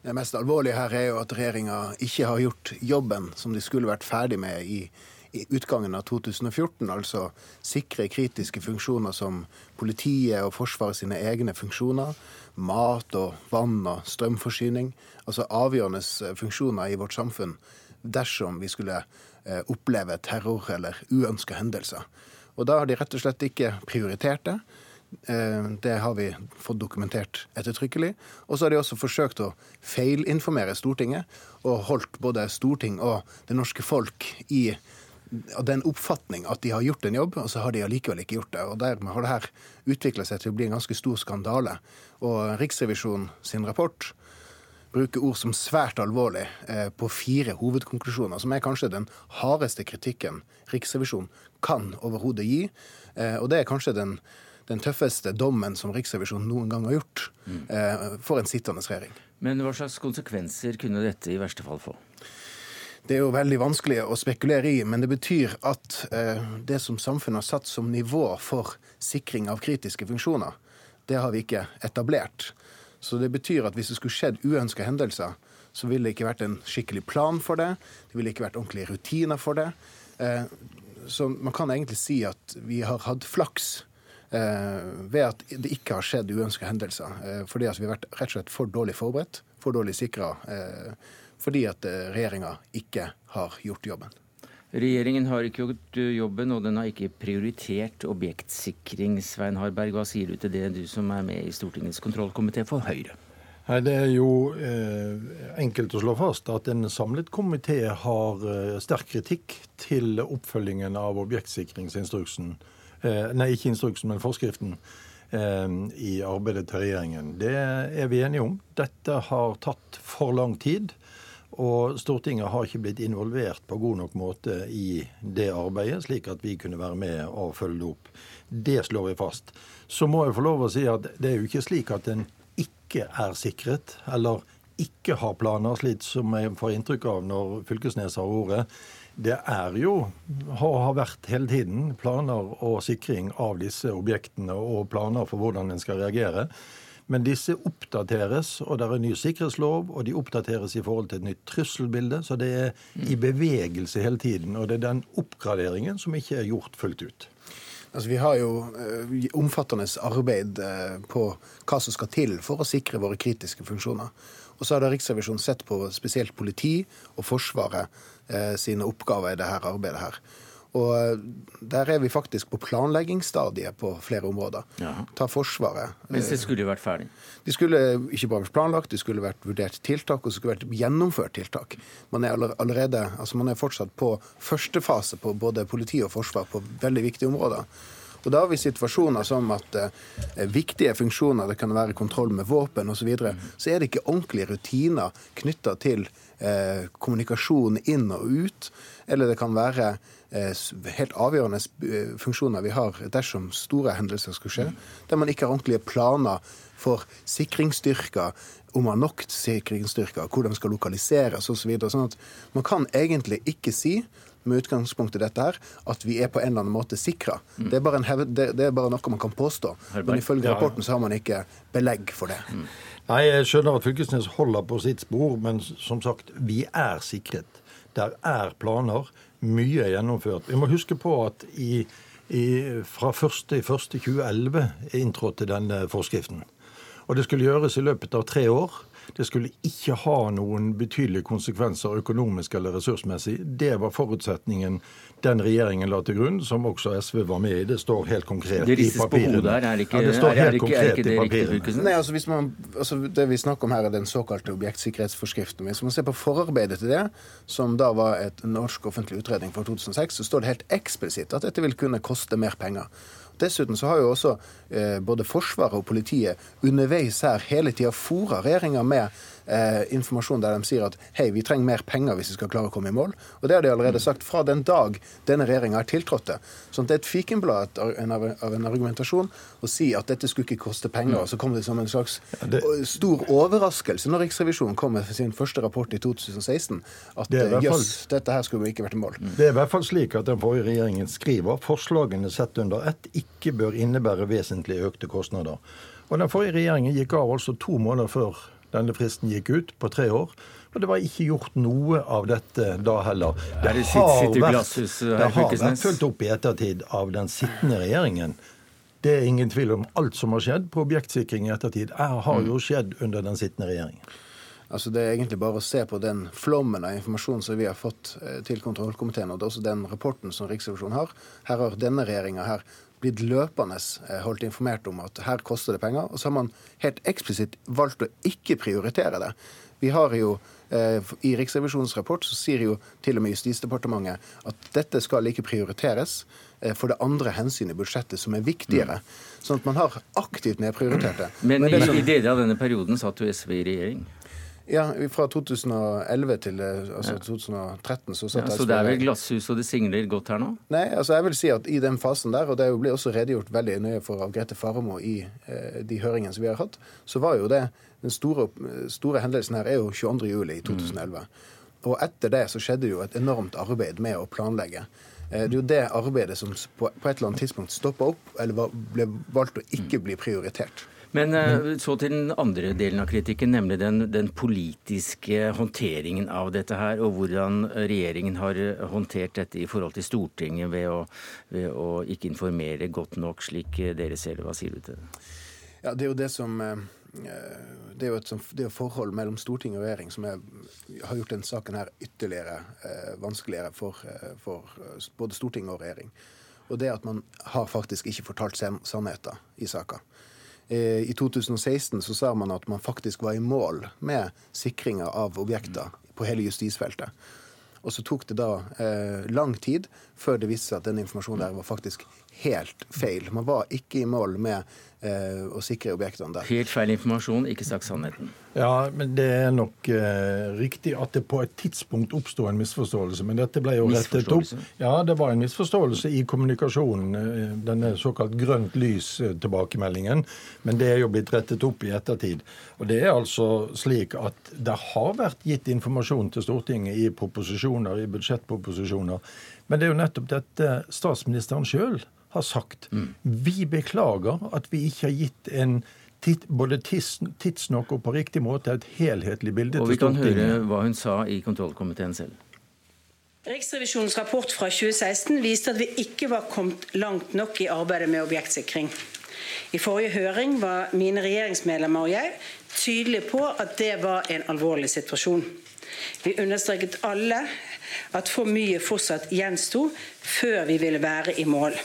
Det mest alvorlige her er jo at regjeringa ikke har gjort jobben som de skulle vært ferdig med i i utgangen av 2014, altså sikre kritiske funksjoner som politiet og Forsvaret sine egne funksjoner, mat og vann og strømforsyning, altså avgjørende eh, funksjoner i vårt samfunn dersom vi skulle eh, oppleve terror eller uønska hendelser. Og da har de rett og slett ikke prioritert det. Eh, det har vi fått dokumentert ettertrykkelig. Og så har de også forsøkt å feilinformere Stortinget, og holdt både storting og det norske folk i den oppfatning at de har gjort en jobb, og så har de allikevel ikke gjort det. Og Dermed har det her utvikla seg til å bli en ganske stor skandale. Og Riksrevisjonen sin rapport bruker ord som svært alvorlig eh, på fire hovedkonklusjoner, som er kanskje den hardeste kritikken Riksrevisjonen kan overhodet gi. Eh, og det er kanskje den, den, tøffeste dommen som Riksrevisjonen noen gang har gjort mm. eh, for en sittende regjering. Men hva slags konsekvenser kunne dette i verste fall få? Det er jo veldig vanskelig å spekulere i, men det betyr at eh, det som samfunnet har satt som nivå for sikring av kritiske funksjoner, det har vi ikke etablert. Så det betyr at hvis det skulle skjedd uønska hendelser, så ville det ikke vært en skikkelig plan for det. Det ville ikke vært ordentlige rutiner for det. Eh, så man kan egentlig si at vi har hatt flaks. Eh, ved at det ikke har skjedd uønska hendelser. Fordi vi har vært rett og slett for dårlig forberedt, for dårlig sikra. Eh, fordi at eh, regjeringa ikke har gjort jobben. Regjeringen har ikke gjort jobben, og den har ikke prioritert objektsikring. Svein Harberg, hva sier du til det, du som er med i Stortingets kontrollkomité for Høyre? Nei, Det er jo eh, enkelt å slå fast at en samlet komité har eh, sterk kritikk til oppfølgingen av objektsikringsinstruksen. Eh, nei, ikke instruksen, men forskriften eh, i arbeidet til regjeringen. Det er vi enige om. Dette har tatt for lang tid. Og Stortinget har ikke blitt involvert på god nok måte i det arbeidet, slik at vi kunne være med og følge det opp. Det slår vi fast. Så må jeg få lov å si at det er jo ikke slik at en ikke er sikret, eller ikke har planer, slik som jeg får inntrykk av når Fylkesnes har ordet. Det er jo, har vært hele tiden, planer og sikring av disse objektene og planer for hvordan en skal reagere. Men disse oppdateres, og det er en ny sikkerhetslov, og de oppdateres i forhold til et nytt trusselbilde. Så det er i bevegelse hele tiden. Og det er den oppgraderingen som ikke er gjort fullt ut. Altså, vi har jo uh, omfattende arbeid uh, på hva som skal til for å sikre våre kritiske funksjoner. Og så har da Riksrevisjonen sett på spesielt politi og Forsvaret uh, sine oppgaver i dette arbeidet her. Og der er vi faktisk på planleggingsstadiet på flere områder. Ja. Ta Forsvaret. Mens det skulle jo vært ferdig. De skulle ikke bare vært planlagt, det skulle vært vurdert tiltak, og det skulle vært gjennomført tiltak. Man er allerede, altså man er fortsatt på første fase på både politi og forsvar på veldig viktige områder. Og Da har vi situasjoner som at eh, viktige funksjoner, det kan være kontroll med våpen osv., så, videre, så er det ikke ordentlige rutiner knytta til eh, kommunikasjon inn og ut. Eller det kan være helt avgjørende eh, funksjoner vi har dersom store hendelser skulle skje, der man ikke har ordentlige planer for sikringsstyrker, om man har nok sikringsstyrker, hvor de skal lokaliseres osv. Så videre. sånn at man kan egentlig ikke si med utgangspunkt i dette her, at vi er på en eller annen måte sikra. Det, er bare det, det er bare noe man kan påstå. Men ifølge rapporten så har man ikke belegg for det. Nei, jeg skjønner at Fylkesnes holder på sitt spor, men som sagt, vi er sikret. Der er planer. Mye er gjennomført. Vi må huske på at i, i, fra 1.1.2011 inntrådte denne forskriften. Og det skulle gjøres i løpet av tre år. Det skulle ikke ha noen betydelige konsekvenser økonomisk eller ressursmessig. Det var forutsetningen den regjeringen la til grunn, som også SV var med i. Det står helt konkret Det i ristes på papirene. hodet her, er det ikke- ja, det står helt konkret det i papirene. Nei, altså hvis man, altså Det vi snakker om her, er den såkalte objektsikkerhetsforskriften. Hvis man ser på forarbeidet til det, som da var et norsk offentlig utredning for 2006, så står det helt eksplisitt at dette vil kunne koste mer penger. Dessuten så har jo også både Forsvaret og politiet underveis her hele tida fòrer regjeringa med eh, informasjon der de sier at hei, vi trenger mer penger hvis vi skal klare å komme i mål. Og det har de allerede sagt fra den dag denne regjeringa har tiltrådte. Så det er et fikenblad av, en argumentasjon å si at dette skulle ikke koste penger. Og så kom det som en slags stor overraskelse når Riksrevisjonen kom med sin første rapport i 2016 at Det eh, hvert fall- jøss, dette her skulle ikke vært i mål. Det er i hvert fall slik at den forrige regjeringen skriver forslagene sett under ett ikke bør innebære vesentlig økte kostnader. Og den forrige regjeringen gikk av altså to måneder før denne fristen gikk ut, på tre år. Og det var ikke gjort noe av dette da heller. Er det sitt- sitt i glasshus, det har vært fulgt opp i ettertid av den sittende regjeringen. Det er ingen tvil om alt som har skjedd på objektsikring i ettertid. er- har jo skjedd under den sittende regjeringen. Altså Det er egentlig bare å se på den flommen av informasjon som vi har fått eh, til kontrollkomiteen, og det er også den rapporten som Riksrevisjonen har. Her har denne regjeringa her blitt løpende eh, holdt informert om at her koster det penger, og så har man helt eksplisitt valgt å ikke prioritere det. Vi har jo eh, I Riksrevisjonens rapport så sier jo til og med Justisdepartementet at dette skal ikke prioriteres eh, for det andre hensynet i budsjettet som er viktigere. Sånn at man har aktivt nedprioritert det. Men det i, i deler av denne perioden satt jo SV i regjering. Ja, fra 2011 til altså, ja. 2013 så satt Ja, jeg så det er vel glasshus, og det singler godt her nå? Nei, altså jeg vil si at i den fasen der, og det ble også redegjort veldig nøye for av Grete Faremo i eh, de høringene som vi har hatt, så var jo det den store, store hendelsen her er jo 22. juli i 2011. Og etter det så skjedde jo et enormt arbeid med å planlegge. Eh, Det er jo det arbeidet som på på et eller annet tidspunkt stoppa opp, eller ble valgt å ikke bli prioritert. Men eh, så til den andre delen av kritikken, nemlig den, den, politiske håndteringen av dette her, og hvordan regjeringen har eh, håndtert dette i forhold til Stortinget ved å, ved å ikke informere godt nok, slik dere ser det. Hva sier du til det? Ja, Det er jo det som det er jo et det er forhold mellom storting og regjering som er, har gjort denne saken her ytterligere eh, vanskeligere for, for, både storting og regjering. Og det at man har faktisk ikke fortalt sannheten i saka. Eh, I 2016 så sa man at man faktisk var i mål med sikringa av objekter på hele justisfeltet. Og så tok det da eh, lang tid før det viste seg at den informasjonen der var faktisk helt feil. Man var ikke i mål med eh, å sikre objektene der. Helt feil informasjon, ikke sagt sannheten. Ja, men det er nok eh, riktig at det på et tidspunkt oppsto en misforståelse. Men dette ble jo rettet opp. Ja, det var en misforståelse i kommunikasjonen. Eh, denne såkalt grønt lys-tilbakemeldingen. Men det er jo blitt rettet opp i ettertid. Og det er altså slik at det har vært gitt informasjon til Stortinget i proposisjoner, i budsjettproposisjoner. Men det er jo nettopp dette statsministeren sjøl har sagt. Mm. Vi beklager at vi ikke har gitt en tids, både tids, tidsnok og på riktig måte et helhetlig bilde og til Stortinget. Og vi kan høre hva hun sa i kontrollkomiteen selv. Riksrevisjonens rapport fra 2016 viste at vi ikke var kommet langt nok i arbeidet med objektsikring. I forrige høring var mine regjeringsmedlemmer og jeg tydelige på at det var en alvorlig situasjon. Vi understreket alle at for mye fortsatt gjensto før vi ville være i mål.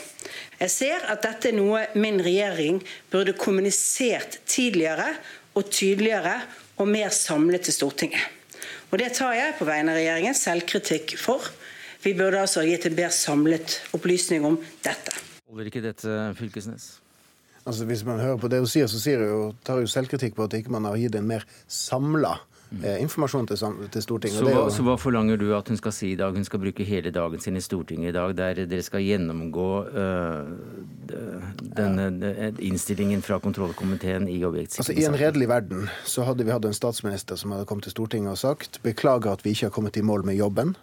Jeg ser at dette er noe min regjering burde kommunisert tidligere og tydeligere og mer samlet til Stortinget. Og Det tar jeg på vegne av regjeringen selvkritikk for. Vi burde altså gitt en bedre samlet opplysning om dette. Holder ikke dette, Fylkesnes? Altså Hvis man hører på det hun sier, så sier hun, tar hun selvkritikk på at ikke man har gitt en mer samla Eh, informasjon til, til Stortinget. Så hva, så hva, forlanger du at hun skal si i dag? Hun skal bruke hele dagen sin i Stortinget i dag, der dere skal gjennomgå øh, denne ja. innstillingen fra kontrollkomiteen i objektsikringssaken? Altså, I en redelig verden så hadde vi hatt en statsminister som hadde kommet til Stortinget og sagt beklager at vi ikke har kommet i mål med jobben.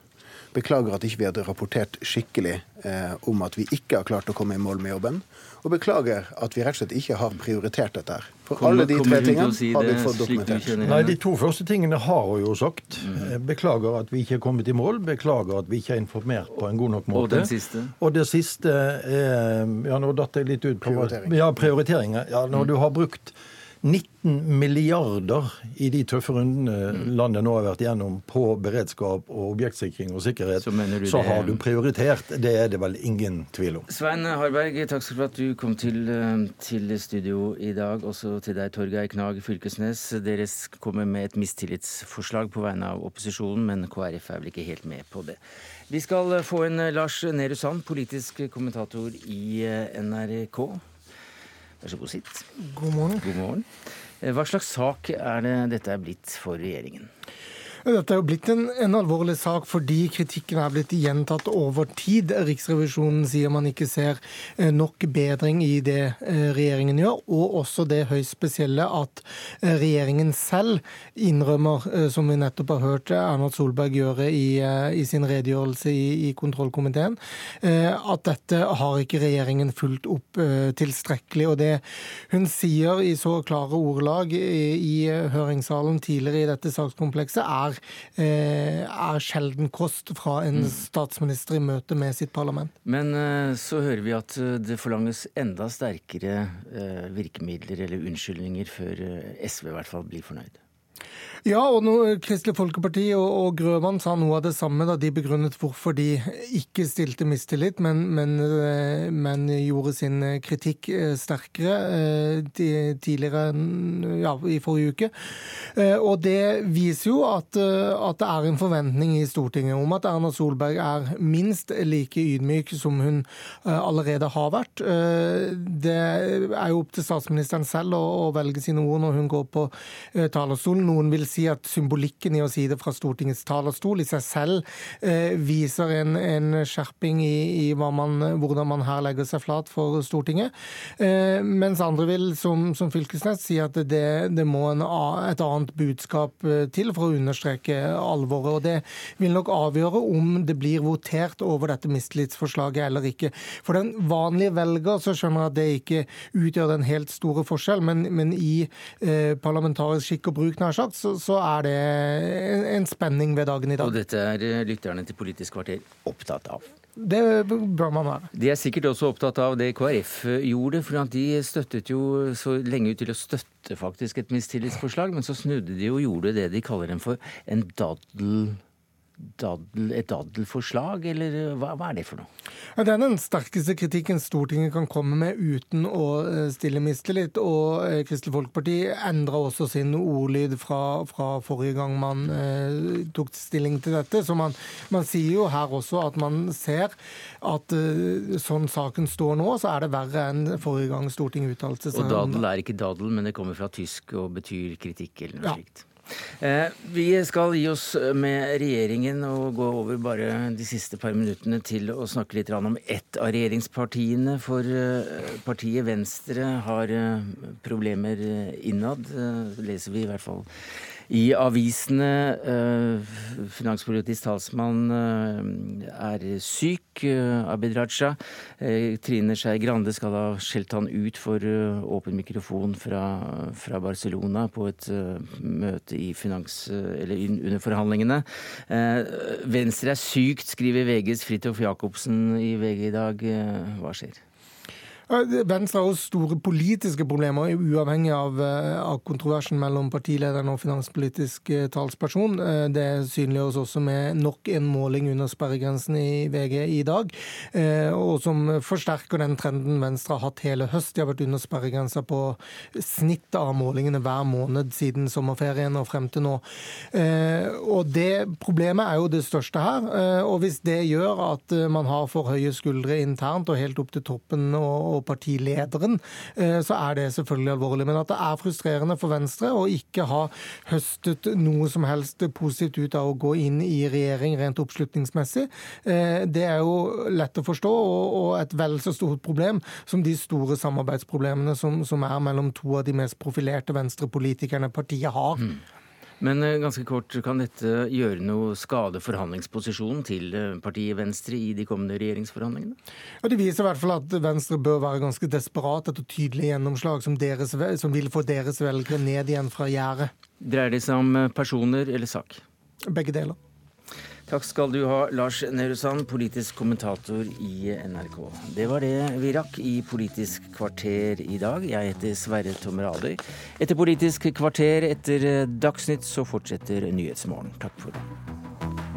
Beklager at ikke vi hadde rapportert skikkelig eh, om at vi ikke har klart å komme i mål med jobben. Og beklager at vi rett og slett ikke har prioritert dette. her. For kommer, alle de tre tingene si har vi fått dokumentert. Nei, De to første tingene har hun jo sagt. Mm. Beklager at vi ikke har kommet i mål. Beklager at vi ikke har informert på en god nok måte. Og den siste? Og det siste er Ja, nå datt jeg litt ut Prioritering. Ja, prioriteringer. Ja, når mm. du har brukt 19 milliarder i de tøffe rundene mm. landet nå har vært igjennom på beredskap og objektsikring og sikkerhet, så, så har du prioritert. Det er det vel ingen tvil om. Svein Harberg, takk for at du kom til, eh, til studio i dag. Også til deg, Torgeir Knag Fylkesnes. Dere kommer med et mistillitsforslag på vegne av opposisjonen, men KrF er vel ikke helt med på det. Vi skal få en Lars Nehru Sand, politisk kommentator i eh, NRK. Vær så god, sitt. God morgen. God morgen. Eh, hva slags sak er det dette er blitt for regjeringen? Dette er jo blitt en, en, alvorlig sak fordi kritikken er blitt gjentatt over tid. Riksrevisjonen sier man ikke ser eh, nok bedring i det eh, regjeringen gjør, og også det høyst spesielle at eh, regjeringen selv innrømmer, som vi nettopp har hørt Erna Solberg gjøre i, i sin redegjørelse i, i, kontrollkomiteen, at dette har ikke regjeringen fulgt opp tilstrekkelig. Og det hun sier i så klare ordelag i, i høringssalen tidligere i dette sakskomplekset, er er, eh, er sjelden kost fra en mm. statsminister i møte med sitt parlament. Men eh, så hører vi at eh, det forlanges enda sterkere virkemidler eller unnskyldninger før SV i hvert fall blir fornøyd. Ja, og nå, Kristelig Folkeparti og, og, Grøvan sa noe av det samme da de begrunnet hvorfor de ikke stilte mistillit, men, men, eh, men gjorde sin kritikk eh, sterkere eh, tidligere ja, i forrige uke. Og det viser jo at, at, det er en forventning i Stortinget om at Erna Solberg er minst like ydmyk som hun allerede har vært. Det er jo opp til statsministeren selv å, å velge sine ord når hun går på talerstolen. Noen vil si at symbolikken i å si det fra Stortingets talerstol i seg selv eh, viser en, en skjerping i, i man, hvordan man her legger seg flat for Stortinget. Eh, mens andre vil, som, som Fylkesnes, si at det, det må en, et annet budskap eh, til for å understreke alvoret. og Det vil nok avgjøre om det blir votert over dette mistillitsforslaget eller ikke. For den vanlige velger så skjønner jeg at det ikke utgjør den helt store forskjell, men, men i eh, parlamentarisk skikk og bruk, nær sagt, så, så, er det en, en spenning ved dagen i dag. Og dette er eh, lytterne til Politisk kvarter opptatt av. Det bør man være. De er sikkert også opptatt av det KrF gjorde. for de støttet jo så lenge ut til å støtte faktisk et mistillitsforslag, men så snudde de og gjorde det de kaller dem for en daddel daddel, et daddelforslag, eller hva, hva, er det for noe? Ja, det er den sterkeste kritikken Stortinget kan komme med uten å eh, stille mistillit. Og eh, Kristelig Folkeparti endra også sin ordlyd fra, fra, forrige gang man eh, tok stilling til dette. Så man, man, sier jo her også at man ser at eh, sånn saken står nå, så er det verre enn forrige gang Stortinget uttalte seg. Og dadel er ikke dadel, men det kommer fra tysk og betyr kritikk eller noe ja. slikt. Eh, vi skal gi oss med regjeringen og gå over bare de siste par minuttene til å snakke litt om ett av regjeringspartiene. For eh, partiet Venstre har eh, problemer innad, leser vi i hvert fall i avisene. Eh, finanspolitisk talsmann eh, er syk, eh, Abid Raja. Trine Skei Grande skal ha skjelt han ut for åpen mikrofon fra, fra Barcelona på et møte i finans, eller under forhandlingene. Venstre er sykt, skriver VGs Fridtjof Jacobsen i VG i dag. Hva skjer? Venstre har også store politiske problemer, uavhengig av, eh, av kontroversen mellom partilederen og finanspolitisk eh, talsperson. Eh, det synliggjøres også med nok en måling under sperregrensen i VG i dag, og som forsterker den trenden Venstre har hatt hele høst. De har vært under sperregrensa på snittet av målingene hver måned siden sommerferien og frem til nå. Og det problemet er jo det største her. Og hvis det gjør at man har for høye skuldre internt og helt opp til toppen og partilederen, eh, så er det selvfølgelig alvorlig. Men at det er frustrerende for Venstre å ikke ha høstet noe som helst positivt ut av å gå inn i regjering rent oppslutningsmessig, eh, det er jo lett å forstå, og et vel så stort problem som de store samarbeidsproblemene som, som er mellom to av de mest profilerte venstrepolitikerne partiet har. Mm. Men eh, ganske kort, kan dette gjøre noe skade forhandlingsposisjonen til eh, partiet Venstre i de kommende regjeringsforhandlingene? Ja, Det viser i hvert fall at Venstre bør være ganske desperat etter tydelige gjennomslag som, deres, som vil få deres velgere ned igjen fra gjerdet. Dreier det seg om eh, personer eller sak? Begge deler. Takk skal du ha, Lars Nehru Sand, politisk kommentator i NRK. Det var det vi rakk i Politisk kvarter i dag. Jeg heter Sverre Tom Radøy. Etter Politisk kvarter etter Dagsnytt så fortsetter Nyhetsmorgen. Takk for det.